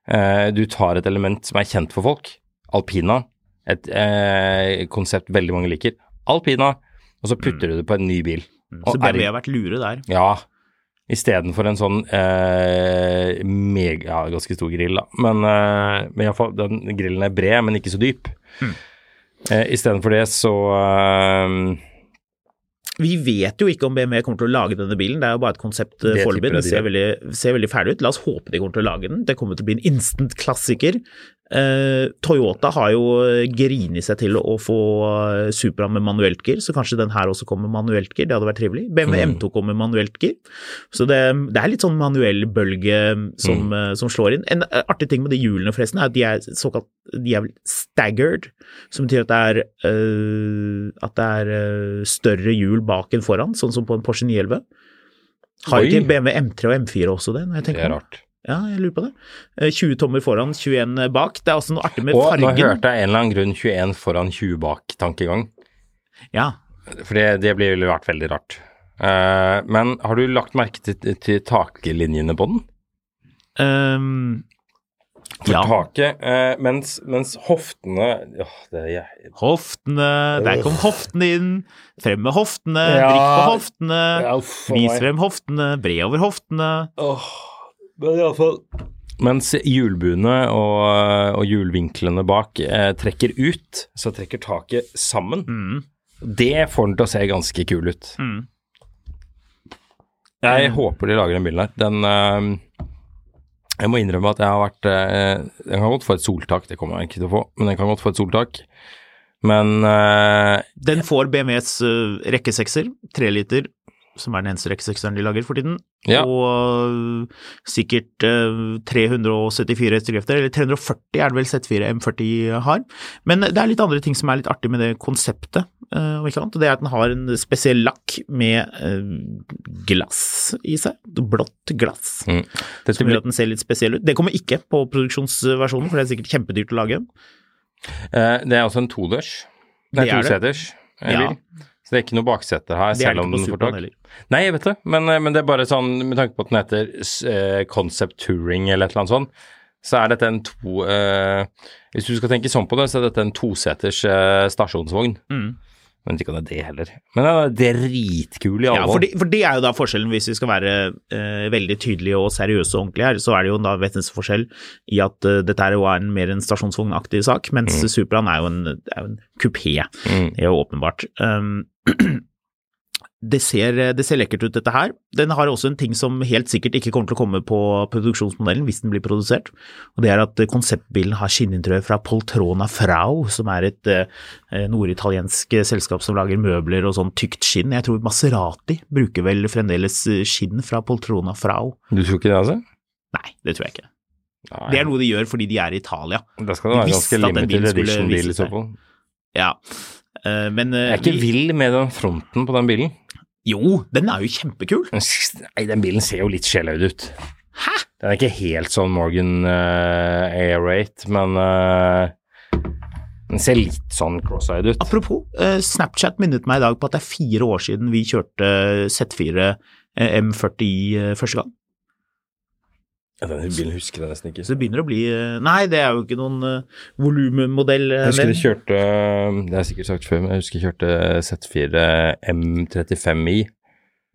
Eh, du tar et element som er kjent for folk, alpina, et eh, konsept veldig mange liker. Alpina, og så putter du det på en ny bil. Mm. Så BMW har vært lure der. Ja, istedenfor en sånn eh, mega ja, ganske stor grill, da. Men, eh, men iallfall, den grillen er bred, men ikke så dyp. Mm. Eh, istedenfor det så eh, Vi vet jo ikke om BMW kommer til å lage denne bilen, det er jo bare et konsept eh, Det foreløpig. Den ser veldig, ser veldig ferdig ut. La oss håpe de kommer til å lage den. Det kommer til å bli en instant klassiker. Eh, Toyota har jo grinet seg til å få eh, Supra med manuelt gir, så kanskje den her også kommer med manuelt gir. Det hadde vært trivelig. BMW Mm. M2 kommer med manuelt gir. Så det, det er litt sånn manuell bølge som, Mm. eh, som slår inn. En eh, artig ting med de hjulene forresten, er at de er såkalt de er staggered, som betyr at det er, øh, at det er øh, større hjul bak enn foran, sånn som på en Porsche 911. Har ikke BMW M3 og M4 også det? Når jeg Det er rart. Ja, jeg lurer på det. Eh, 20 tommer foran, 21 bak. Det er også noe artig med Og nå fargen. hørte jeg en eller annen grunn 21 foran 20 bak-tankegang. Ja. For det, det blir vært veldig rart. Uh, men har du lagt merke til, til taklinjene på den? Um, For ja. taket, uh, mens, mens hoftene åh, det er jeg, Hoftene, der kom hoftene inn. Frem med hoftene, Ja. drikk på hoftene. Ja, Vis frem hoftene, bre over hoftene. Men iallfall Mens hjulbuene og, og hjulvinklene bak eh, trekker ut, så trekker taket sammen. Mm. Det får den til å se ganske kul ut. Mm. Jeg håper de lager den bilen her. Den eh, Jeg må innrømme at jeg har vært eh, Den kan godt få et soltak, det kommer jeg ikke til å få, men den kan godt få et soltak. Men eh, Den får BMWs uh, rekkesekser, tre liter, som er den eneste rekkesekseren de lager for tiden. Ja. Og sikkert uh, 374 hestekrefter, eller 340 er det vel Z4 M40 har. Men det er litt andre ting som er litt artig med det konseptet, Uh, ikke sant? Det er at den har en spesiell lakk med uh, glass i seg. Blått glass. mm, dette Som gjør at den ser litt spesiell ut. Det kommer ikke på produksjonsversjonen, for det er sikkert kjempedyrt å lage. eh, det er også en todørs. Det Det er er det. toseters. eh, Ja. Så det er ikke noe bakseter her, Det selv om den får tak. Nei, jeg vet det, men, eh, men det er bare sånn, med tanke på at den heter uh, Concept Touring eller et eller annet sånt, så er dette en to uh, Hvis du skal tenke sånn på det, så er dette en toseters uh, stasjonsvogn. Mm. Men ikke om det er det heller. Men den er dritkul i alvor. Ja, for det, for det er jo da forskjellen, hvis vi skal være eh, veldig tydelige og seriøse og ordentlige her, så er det jo da vesensforskjell i at eh, dette er jo en, mer en stasjonsvognaktig sak, mens Supraen er jo en, er jo en kupé. Mm. Det er jo åpenbart. Um, det ser, det ser lekkert ut, dette her. Den har også en ting som helt sikkert ikke kommer til å komme på produksjonsmodellen hvis den blir produsert, og det er at konseptbilen har skinninteriør fra Poltrona Frau, som er et eh, norditaliensk selskap som lager møbler og sånn tykt skinn. Jeg tror Maserati bruker vel fremdeles skinn fra Poltrona Frau. Du tror ikke det, altså? Nei, det tror jeg ikke. Nei. Det er noe de gjør fordi de er i Italia. Da skal det være visste ganske limited edition-bil i så fall. Ja, Eh, men eh, Jeg er ikke vi- vill med den fronten på den bilen. Jo, den er jo kjempekul. Nei, den bilen ser jo litt skjelløyd ut. Hæ? Den er ikke helt sånn Morgan uh, Air 8, men uh, den ser litt sånn cross-eyed ut. Apropos, uh, Snapchat minnet meg i dag på at det er fire år siden vi kjørte Z4 eh, M40i eh, første gang. Ja, den bilen husker jeg nesten ikke. Så det begynner å bli eh, Nei, det er jo ikke noen uh, volummodell. eh, Jeg husker jeg kjørte Det har jeg sikkert sagt før, men jeg husker jeg kjørte Z4 M35i,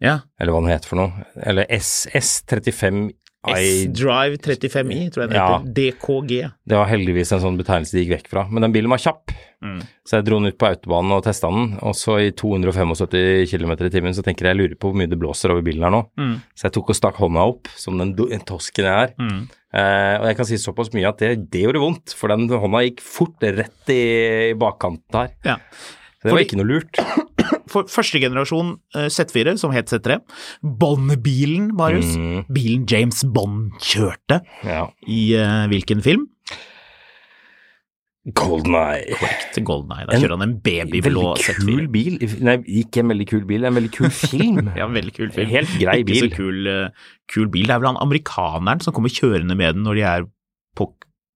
Ja. eller hva den heter for noe. Eller SS35i. S-Drive 35i, tror jeg den Ja. heter. DKG. Det var heldigvis en sånn betegnelse de gikk vekk fra. Men den bilen var kjapp, Mm. så jeg dro den ut på autobanen og testa den. Og så i 275 km i timen så tenker jeg jeg lurer på hvor mye det blåser over bilen her nå. Mm. Så jeg tok og stakk hånda opp, som den den tosken jeg er. Mm. Eh, og jeg kan si såpass mye at det, det gjorde vondt, for den hånda gikk fort rett i, i bakkanten her. Ja. Det var Fordi- ikke noe lurt. For første generasjon eh, Z4, som het Z3, Bond-bilen, Marius. Mm. Bilen James Bond kjørte Ja. i uh, hvilken film? Golden Eye. Golden Eye. Da kjører han en babyblå Veldig kul Z4. bil. Nei, ikke en veldig kul bil, en veldig kul film. Ja, veldig kul film. Helt grei Ikke bil. så kul, eh, kul bil. Det er vel han amerikaneren som kommer kjørende med den når de er på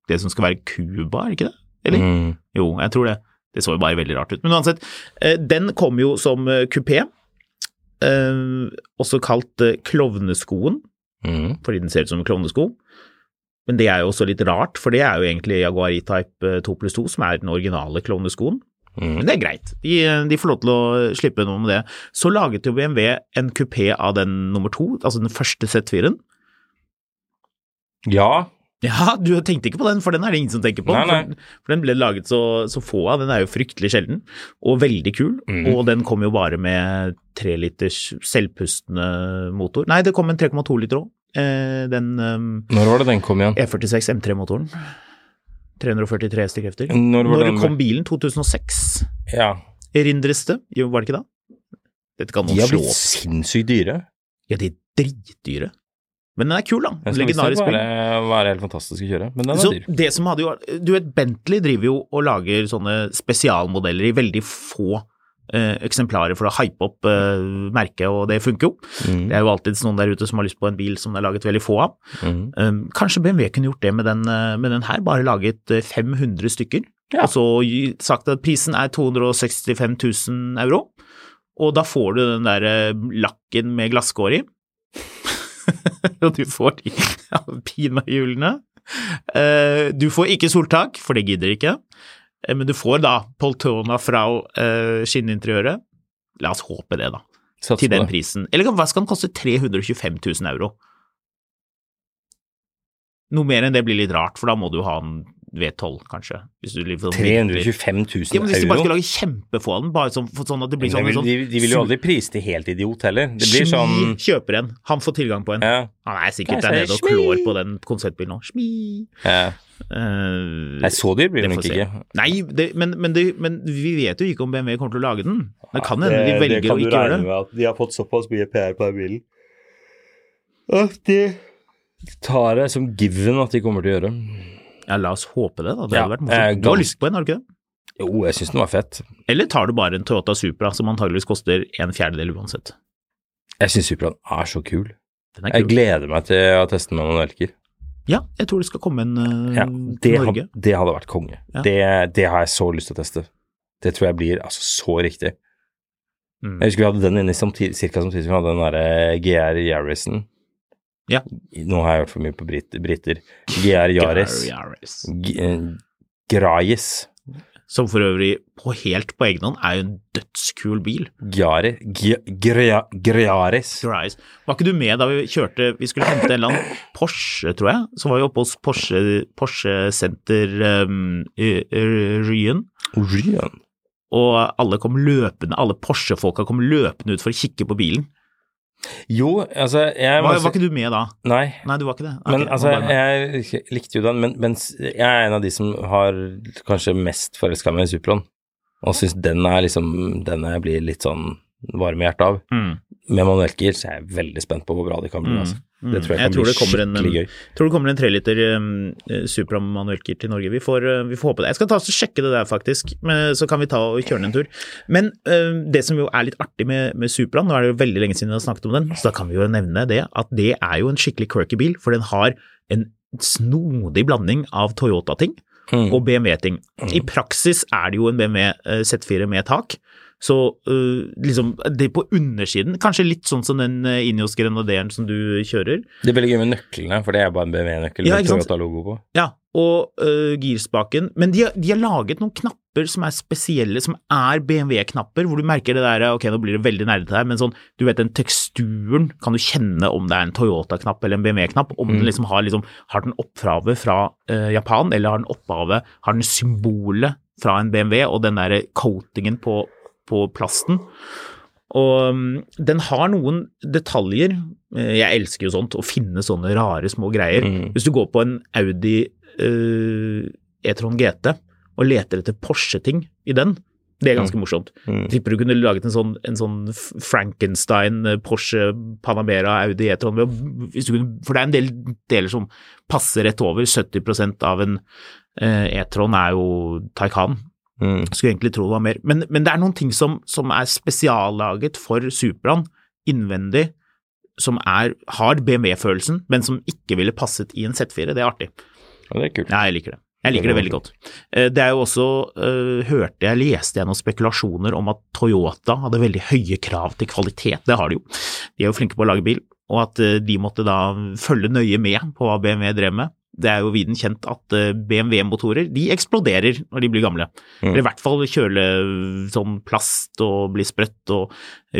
det som skal være Cuba, er det ikke det? Eller? Mm. Jo, jeg tror det. Det så jo bare veldig rart ut. Men uansett, eh, den kom jo som eh, kupé, eh, også kalt klovneskoen, Mm. fordi den ser ut som en klovnesko. Men det er jo også litt rart, for det er jo egentlig Jaguar E-Type eh, 2 pluss 2 som er den originale klovneskoen. Mm. Men det er greit, de, de får lov til å slippe noe med det. Så laget jo BMW en kupé av den nummer to, altså den første Z4-en. Ja, Ja, du tenkte ikke på den, for den er det ingen som tenker på. Nei, nei. For, for den ble laget så, så få av, den er jo fryktelig sjelden, og veldig kul. Mm. Og den kom jo bare med treliters selvpustende motor. Nei, det kom en 3,2 liter òg. Eh, den um, når var det den kom igjen? E46 M3-motoren. 343 hestekrefter. Når Når kom bilen? 2006? Ja, Erindres det? Var det ikke da? Dette kan de har blitt sinnssykt dyre. Ja, de er dritdyre. Men den er kul, da. Jeg skal Legendarisk bil. være, helt fantastisk å kjøre, men den Så er dyr. det som hadde jo Du vet, Bentley driver jo og lager sånne spesialmodeller i veldig få eh, eksemplarer for å hype opp eh, merket, og det funker jo. Mm. Det er jo alltid noen der ute som har lyst på en bil som det er laget veldig få av. Mm. Um, kanskje BMW kunne gjort det med den, eh, med den her, bare laget eh, 500 stykker, Ja. og så sagt at prisen er 265 000 euro, og da får du den der eh, lakken med glasskår i. og du får de alpinahjulene. Eh, du får ikke soltak, for det gidder ikke, Eh, men du får da Poltona Frau uh, skinninteriøret. La oss håpe det, da. Satsen Til den det. prisen. Eller hva skal den koste? 325 000 euro. Noe mer enn det blir litt rart, for da må du ha en V12, kanskje. Hvis du liksom- 325 000 Ja, men hvis de bare skal euro. lage kjempefå av den, bare sånn, sånn at det blir sånn, de, sånn vil- de, de vil jo aldri prise til helt idiot heller. Det blir Smi sånn kjøper en, han får tilgang på en. Ja. Han er sikkert der nede og klår på den konseptbilen nå. Smi. ja. Eh, Nei, så dyr blir det den nok ikke. Nei, det, men, men, det, men vi vet jo ikke om BMW kommer til å lage den. Det kan hende de velger å ikke gjøre det. med at de har fått såpass mye PR på den bilen. At de tar det som given at de kommer til å gjøre. Ja, la oss håpe det, da. Det Ja, hadde vært eh, morsomt. Du har lyst på en, har du ikke det? Jo, jeg syns den var fett. Eller tar du bare en Toyota Supra som antageligvis koster en fjerdedel uansett? Jeg syns Supraen er så kul. Den er Jeg gleder meg til å teste den med noen elker. Ja, jeg tror det skal komme en uh, Ja, til Norge. had, det hadde vært konge. Ja. Det, det har jeg så lyst til å teste. Det tror jeg blir altså så riktig. Mm. Jeg husker vi hadde den inne samtidig, cirka samtidig som vi hadde den derre GR Yarisen. Ja. Nå har jeg hørt for mye på brit, briter. GR Yaris. Eh, Grajis. Som for øvrig, på helt på egen hånd, er jo en dødskul bil. Gjari, Griaris. Var ikke du med da vi kjørte Vi skulle hente en eller annen Porsche, tror jeg. Så var vi oppe hos Porsche, Porsche Center um, Ryen. Orion. og alle kom løpende, alle Porsche-folka kom løpende ut for å kikke på bilen. Jo, altså jeg Var, var ikke du med da? Nei. Nei, du var ikke det? Men altså, jeg likte jo den, men, men jeg er en av de som har kanskje mest forelska meg i Supron, og syns den er liksom den jeg blir litt sånn varm i hjertet av. Mm. Med manuellgir så er jeg veldig spent på hvor bra de kan bli. Mm. Altså. Mm. Det tror jeg Jeg kan tror bli skikkelig en- skikkelig gøy. tror det kommer en treliter um, Supra manuellgir til Norge. Vi får, uh, vi får håpe det. Jeg skal ta og sjekke det der, faktisk, men, så kan vi ta og kjøre den en tur. Men uh, det som jo er litt artig med, med Supraen, nå er det jo veldig lenge siden vi har snakket om den, så da kan vi jo nevne det, at det er jo en skikkelig quirky bil, for den har en snodig blanding av Toyota-ting Mm. og BMW-ting. I praksis er det jo en BMW eh, Z4 med tak, så uh, liksom det på undersiden, kanskje litt sånn som den uh, Ineos Grenaderen som du kjører, Det er veldig gøy med nøklene, for det er bare en BMW-nøkkel Ja, med? Toyota-logo på. Ja, og uh, girspaken. Men de har, de har laget noen knapper som er spesielle, som er BMW-knapper, hvor du merker det der Ok, nå blir det veldig nerdete her, men sånn, du vet den teksturen kan du kjenne om det er en Toyota-knapp eller en BMW-knapp. Om den liksom har, liksom, har den opphavet fra uh, Japan, eller har den opphavet Har den symbolet fra en BMW og den der coatingen på, på plasten. Og um, den har noen detaljer. Eh, Jeg elsker jo sånt, å finne sånne rare små greier. Mm. Hvis du går på en Audi uh, E-tron GT og leter etter Porsche-ting i den, det er ganske morsomt. Mm. Tipper du kunne laget en sånn, en sånn Frankenstein, eh, Porsche, Panamera, Audi E-tron. For det er en del deler som passer rett over. 70% av en uh, E-tron er jo Taycan. Mm. Skulle egentlig tro det var mer. Men, men det er noen ting som, som er spesiallaget for Supraen innvendig, som er, har BMW-følelsen, men som ikke ville passet i en Z4. Det er artig. Ja, det er kult. Ja, jeg liker det. Jeg liker det veldig godt. Eh, Det er jo også, uh, hørte jeg, leste jeg noen spekulasjoner om at Toyota hadde veldig høye krav til kvalitet. Det har de jo. De er jo flinke på å lage bil, og at eh, de måtte da følge nøye med på hva BMW drev med. Det er jo viden kjent at eh, BMW-motorer de eksploderer når de blir gamle. Mm. Eller i hvert fall kjøle sånn plast og bli sprøtt og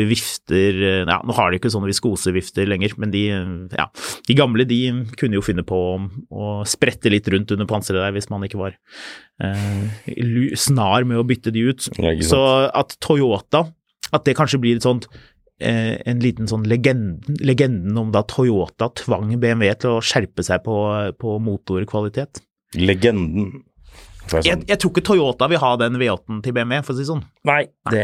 vifter eh, Ja, nå har de ikke sånne viskosevifter lenger, men de, eh, ja, de gamle de kunne jo finne på å, å sprette litt rundt under panseret der hvis man ikke var eh, snar med å bytte de ut. Så at Toyota, at det kanskje blir et sånt en liten sånn legenden, legenden om da Toyota tvang BMW til å skjerpe seg på, på motorkvalitet. Legenden. For Jeg, sånn. jeg tror ikke Toyota vil ha den V8-en til BMW, for å si sånn. Nei, det,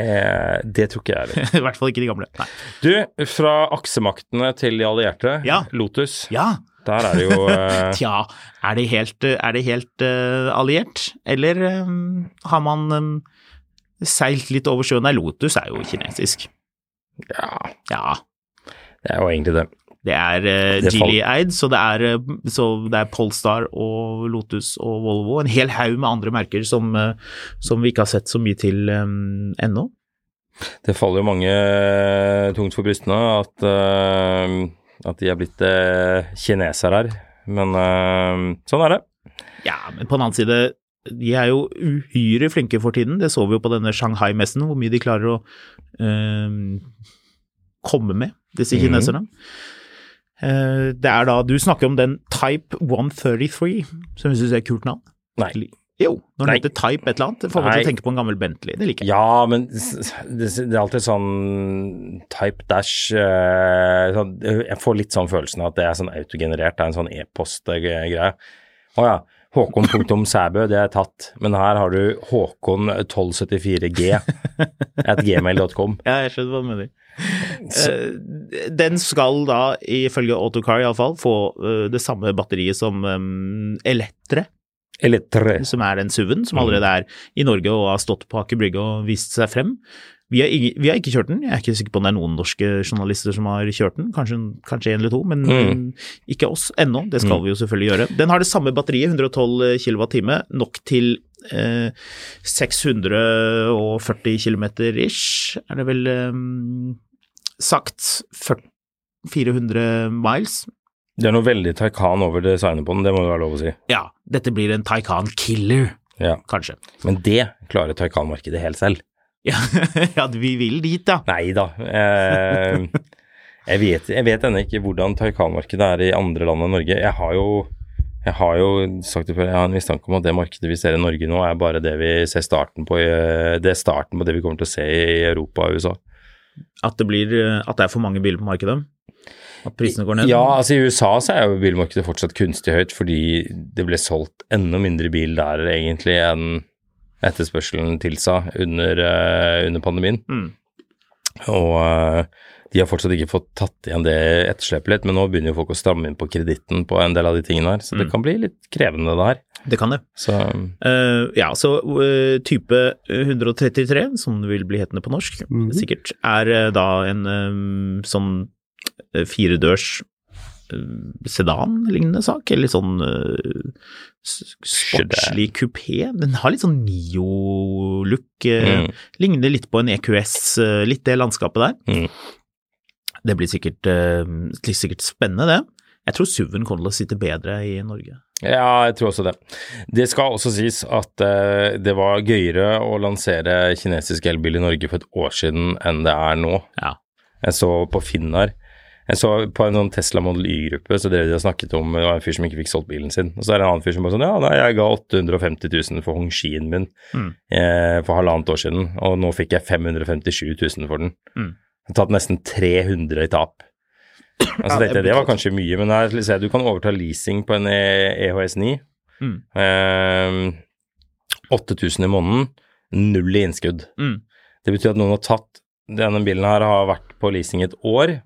det tror ikke jeg heller. I hvert fall ikke de gamle. Nei. Du, fra aksemaktene til de allierte, Ja. Lotus, Ja, der er det jo eh, tja, er det helt, er det helt uh, alliert, eller um, har man um, seilt litt over sjøen? Nei, Lotus er jo kinesisk. Ja, Ja, det er jo egentlig det. det er uh, Geely-eid, så, det er, eh, så det er Polestar og Lotus og Volvo. En hel haug med andre merker som, uh, som vi ikke har sett så mye til um, ennå. Det faller jo mange tungt for brystene at, uh, at de er blitt uh, kinesere her. Men sånn er det. Ja, men på den annen side, de er jo uhyre flinke for tiden. Det så vi jo på denne Shanghai-messen, hvor mye de klarer å eh, komme med, disse kineserne. Mm. Eh, det er da, Du snakker om den Type 133, som jeg syns er et kult navn. Nei. Jo, når den heter Type et eller annet, får meg til å tenke på en gammel Bentley. Det liker jeg. Ja, men det, det er alltid sånn type dash eh, sånn, Jeg får litt sånn følelsen av at det er sånn autogenerert, det er en sånn e-post-greie. Å ja. Håkon.sæbø, det er tatt, men her har du Håkon1274g at gmail.com. Ja, jeg skjønner hva du mener. Eh, den skal da, ifølge Autocar iallfall, få eh, det samme batteriet som um, Elettre. Eller som er den SUV-en som allerede er i Norge og har stått på Aker Brygge og vist seg frem. Vi har, ikke, vi har ikke kjørt den, jeg er ikke sikker på om det er noen norske journalister som har kjørt den, kanskje, kanskje en eller to, men Mm. ikke oss ennå, det skal vi jo selvfølgelig gjøre. Den har det samme batteriet, 112 kWt, nok til eh, 640 km ish, er det vel eh, sagt. 400 miles. Det er noe veldig Taycan over designet på den, det må det være lov å si. Ja, dette blir en Taycan Killer, Ja. kanskje. Men det klarer Taycan-markedet helt selv. Ja, ja, vi vil dit, da. Nei da. Eh, jeg vet, jeg vet ennå ikke hvordan Taycan-markedet er i andre land enn Norge. Jeg har jo Jeg har jo sagt det før, jeg har en mistanke om at det markedet vi ser i Norge nå, er bare det vi ser starten på det er starten på det vi kommer til å se i Europa og USA. At det, blir, at det er for mange biler på markedet? At prisene går ned? Ja, altså i USA så er jo bilmarkedet fortsatt kunstig høyt fordi det ble solgt enda mindre bil der egentlig enn etterspørselen tilsa under, uh, under pandemien. Mm. Og uh, de har fortsatt ikke fått tatt igjen det etterslepet litt, men nå begynner jo folk å stramme inn på kreditten på en del av de tingene her, så det Mm. kan bli litt krevende det her. Det kan det. Så uh, ja, så uh, type 133, som det vil bli hetende på norsk, sikkert, er uh, da en um, sånn eh, firedørs eh, sedan-lignende sak, eller sånn uh, sportslig kupé. Den har litt sånn Nio-look, Uh, mm, ligner litt på en EQS, uh, litt det landskapet der. Mm. Det blir sikkert, eh, blir sikkert spennende, det. Jeg tror SUV-en kommer til å sitte bedre i Norge. Ja, jeg tror også det. Det skal også sies at eh, det var gøyere å lansere kinesisk elbil i Norge for et år siden enn det er nå. Ja. Jeg så på Finn her. Jeg så på en sånn Tesla Model Y-gruppe, så drev de og snakket om det var en fyr som ikke fikk solgt bilen sin. Og så er det en annen fyr som bare sånn Ja, nei, jeg ga 850 000 for Hongxien min Mm. eh, for halvannet år siden, og nå fikk jeg 557 000 for den. Mm. Jeg har tatt nesten 300 i tap. Altså, Ja, det det var kanskje mye, men her se, du kan overta leasing på en E- EHS9. Mm. Eh, 8000 i måneden, null i innskudd. Mm. Det betyr at noen har tatt Denne bilen her har vært på leasing et år,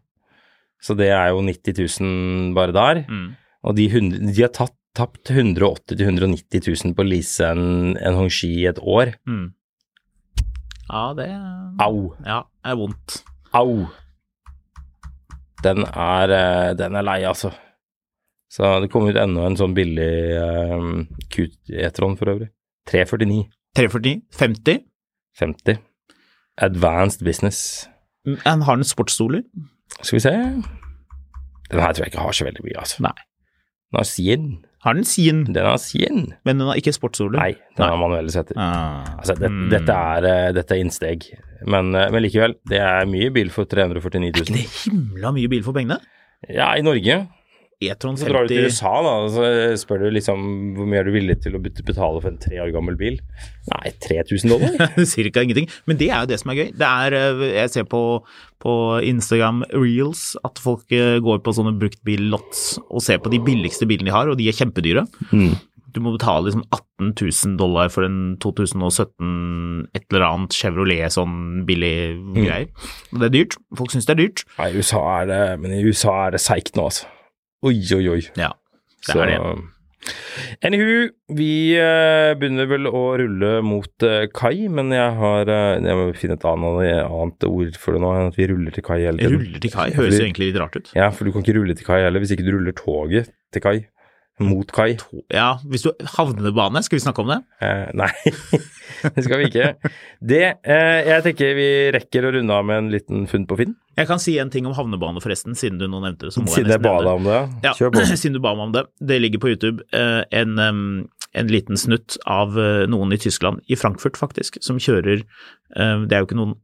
så det er jo 90 000 bare der. Mm. Og de, 100, de har tatt, tapt 180 000-190 000 på å lease en, en Hongxi i et år. Mm. Ja, det Au! Ja, er vondt. Au! Den er, eh, den er lei, altså. Så det kom ut enda en sånn billig uh, Q-etron for øvrig. 349. 349? 50? 50. Advanced business. En, har den sportsstoler? Skal vi se Den her tror jeg ikke har så veldig mye, altså. Nei. Den har Sien. Har den Sien, Den har Sien. men den har ikke sportsstoler? Nei, den har manuelle setter. Ah. Altså, det, Mm. dette, er, eh, dette er innsteg, men, eh, men likevel, det er mye bil for 349 000. Er ikke det himla mye bil for pengene? Ja, i Norge. E-tron Så drar du til USA, da, og så spør du liksom hvor mye er du villig til å betale for en tre år gammel bil. Nei, 3000 dollar? Cirka ingenting. Men det er jo det som er gøy. Det er, eh, jeg ser på, på Instagram Reels at folk eh, går på sånne bruktbillots og ser på de billigste bilene de har, og de er kjempedyre. Mm. Du må betale liksom 18 000 dollar for en 2017 et eller annet Chevrolet sånn billig greier. Mm. det er dyrt. Folk syns det er dyrt. Nei, USA er det, men i USA er det seigt nå, altså. Oi, oi, oi. Ja, det Så er det. Anywho, vi eh, begynner vel å rulle mot eh, kai, men jeg har eh, Jeg må finne et annet, ord for det nå enn at vi ruller til kai hele tiden. Ruller til kai høres egentlig litt rart ut. Ja, for du kan ikke rulle til kai heller hvis ikke du ruller toget til kai. Mot kai. Ja, hvis du havnebane, skal vi snakke om det? Eh, nei, det skal vi ikke. Det eh, Jeg tenker vi rekker å runde av med en liten funn på Finn. Jeg kan si en ting om havnebane forresten, siden du nå nevnte det. Siden jeg jeg ba deg om det. Ja, Kjør på. siden du ba meg om det. Det ligger på YouTube eh, en, en liten snutt av eh, noen i Tyskland, i Frankfurt faktisk, som kjører eh, Det er jo ikke noen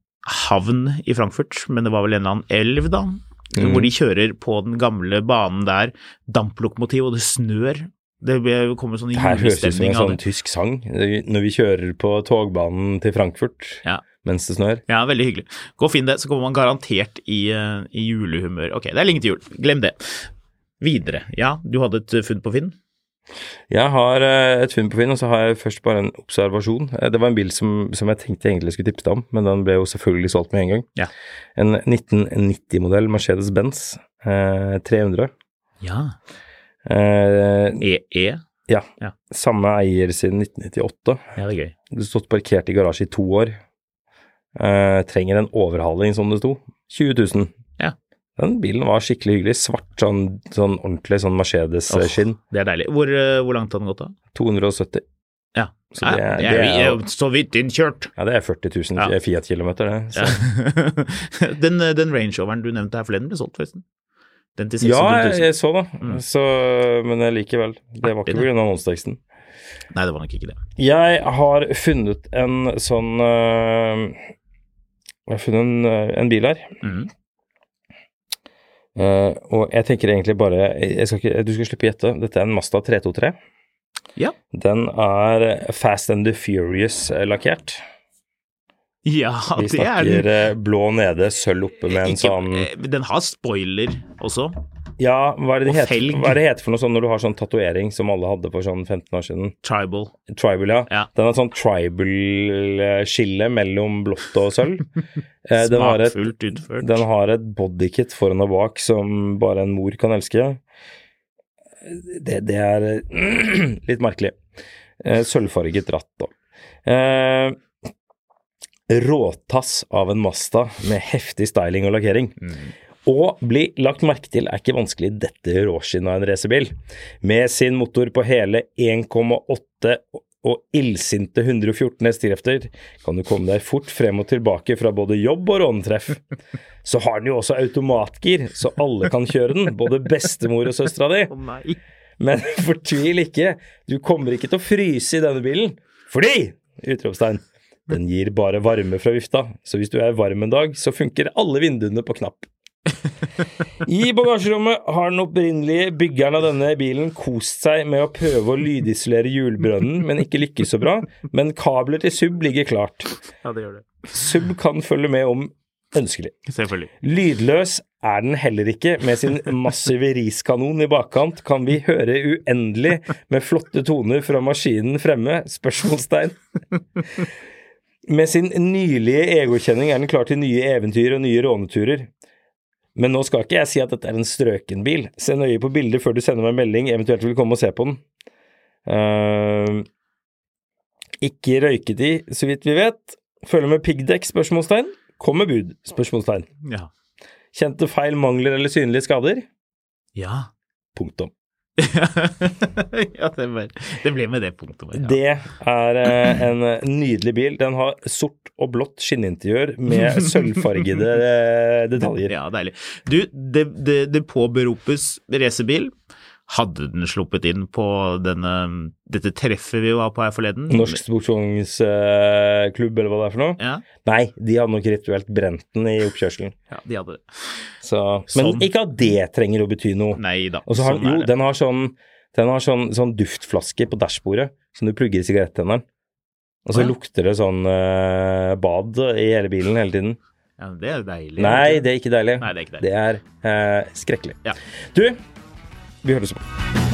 havn i Frankfurt, men det var vel en eller annen elv, da. Mm. Hvor de kjører på den gamle banen der, damplokomotiv, og det snør. Det kommer sånn Det her høres ut som en sånn tysk sang. Når vi kjører på togbanen til Frankfurt Ja. mens det snør. Ja, veldig hyggelig. Gå og finn det, så kommer man garantert i, eh, i julehumør. Ok, det er lenge til jul, glem det. Videre. Ja, du hadde et funn på Finn? Jeg har eh, et funn på Finn, og så har jeg først bare en observasjon. Eh, Det var en bil som, som jeg tenkte jeg egentlig skulle tipse deg om, men den ble jo selvfølgelig solgt med en gang. Ja. En 1990-modell Mercedes-Benz eh, 300. Ja. Eh, EE? ja. Ja. Samme eier siden 1998. Ja, det er gøy. Har stått parkert i garasje i to år. Eh, trenger en overhaling, som det sto. 20 000. Ja. Den bilen var skikkelig hyggelig. Svart, sånn, sånn ordentlig sånn Mercedes-skinn. Det er deilig. Hvor, eh, hvor langt har den gått, da? 270. Ja. Så det, Ja, er- det det er er jo så vidt innkjørt. Ja, det er 40 000 Ja. Fiat-kilometer, det. Ja. den, eh, den Range Roveren du nevnte her forleden ble solgt, forresten. Den til Ja, 600 jeg, 000. jeg så det, Mm. så, men likevel. Det var ikke det. pga. annonseteksten. Nei, det var nok ikke det. Jeg har funnet en sånn Jeg har funnet en, en bil her. Mhm. Eh, og jeg tenker egentlig bare skal ikke, Du skal slippe å gjette. Dette er en Mazda 323. Ja. Den er Fast and the Furious-lakkert. Ja, Vi det er den snakker blå nede, sølv oppe med en Ikke, sånn eh, Den har spoiler også. Ja, hva er det det og heter, hva er det heter for noe sånn når du har sånn tatovering som alle hadde for sånn 15 år siden? Tribal. Tribal, ja. Ja. Den har sånn tribal-skille mellom blått og sølv. Eh, Smakfullt utført. den har et bodykit foran og bak som bare en mor kan elske. Det, det er litt merkelig. Eh, Sølvfarget ratt, da. Eh, råtass av en Masta med heftig styling og lakkering. Å bli lagt merke til er ikke vanskelig dette råskinnet av en racerbil. Med sin motor på hele 1,8 og illsinte 114 hestekrefter kan du komme deg fort frem og tilbake fra både jobb og rånetreff. Så har den jo også automatgir, så alle kan kjøre den, både bestemor og søstera di. Men fortvil ikke, du kommer ikke til å fryse i denne bilen, fordi utropstegn. Den gir bare varme fra vifta, så hvis du er varm en dag, så funker alle vinduene på knapp. I bagasjerommet har den opprinnelige byggeren av denne bilen kost seg med å prøve å lydisolere hjulbrønnen, men ikke lykkes så bra. Men kabler til sub ligger klart. Ja, det gjør det. Sub kan følge med om ønskelig. Selvfølgelig. Lydløs er den heller ikke. Med sin massive riskanon i bakkant kan vi høre uendelig med flotte toner fra maskinen fremme? Spørsmålstegn. Med sin nylige egokjenning er den klar til nye eventyr og nye råneturer. Men nå skal ikke jeg si at dette er en strøken bil. Se nøye på bildet før du sender meg en melding, eventuelt vil komme og se på den. Uh, ikke røyket i, så vidt vi vet. Følger med piggdekk? Spørsmålstegn. Kom med bud? Spørsmålstegn. Ja. Kjente feil, mangler eller synlige skader? Ja. Punktum. ja, det, ble, det ble med det punktet. Ja. Det er eh, en nydelig bil. Den har sort og blått skinninteriør med sølvfargede eh, detaljer. Ja, deilig. Du, det, det, det påberopes racerbil. Hadde den sluppet inn på denne, dette treffet vi var på her forleden? Norsk sportsvognsklubb, eller hva det er for noe? Ja, Nei, de hadde nok rituelt brent den i oppkjørselen. ja de hadde det. Så, men Sånn. ikke at det trenger å bety noe. Nei da. Og så har sånn jo, den har sånn, den har sånn, sånn duftflaske på dashbordet som du plugger i sigarettenneren. Og så ja. lukter det sånn uh, bad i hele bilen hele tiden. Ja, det er deilig. Nei, det er ikke deilig. Nei, det er ikke deilig. Det er uh, skrekkelig. Ja. Du, vi høres på.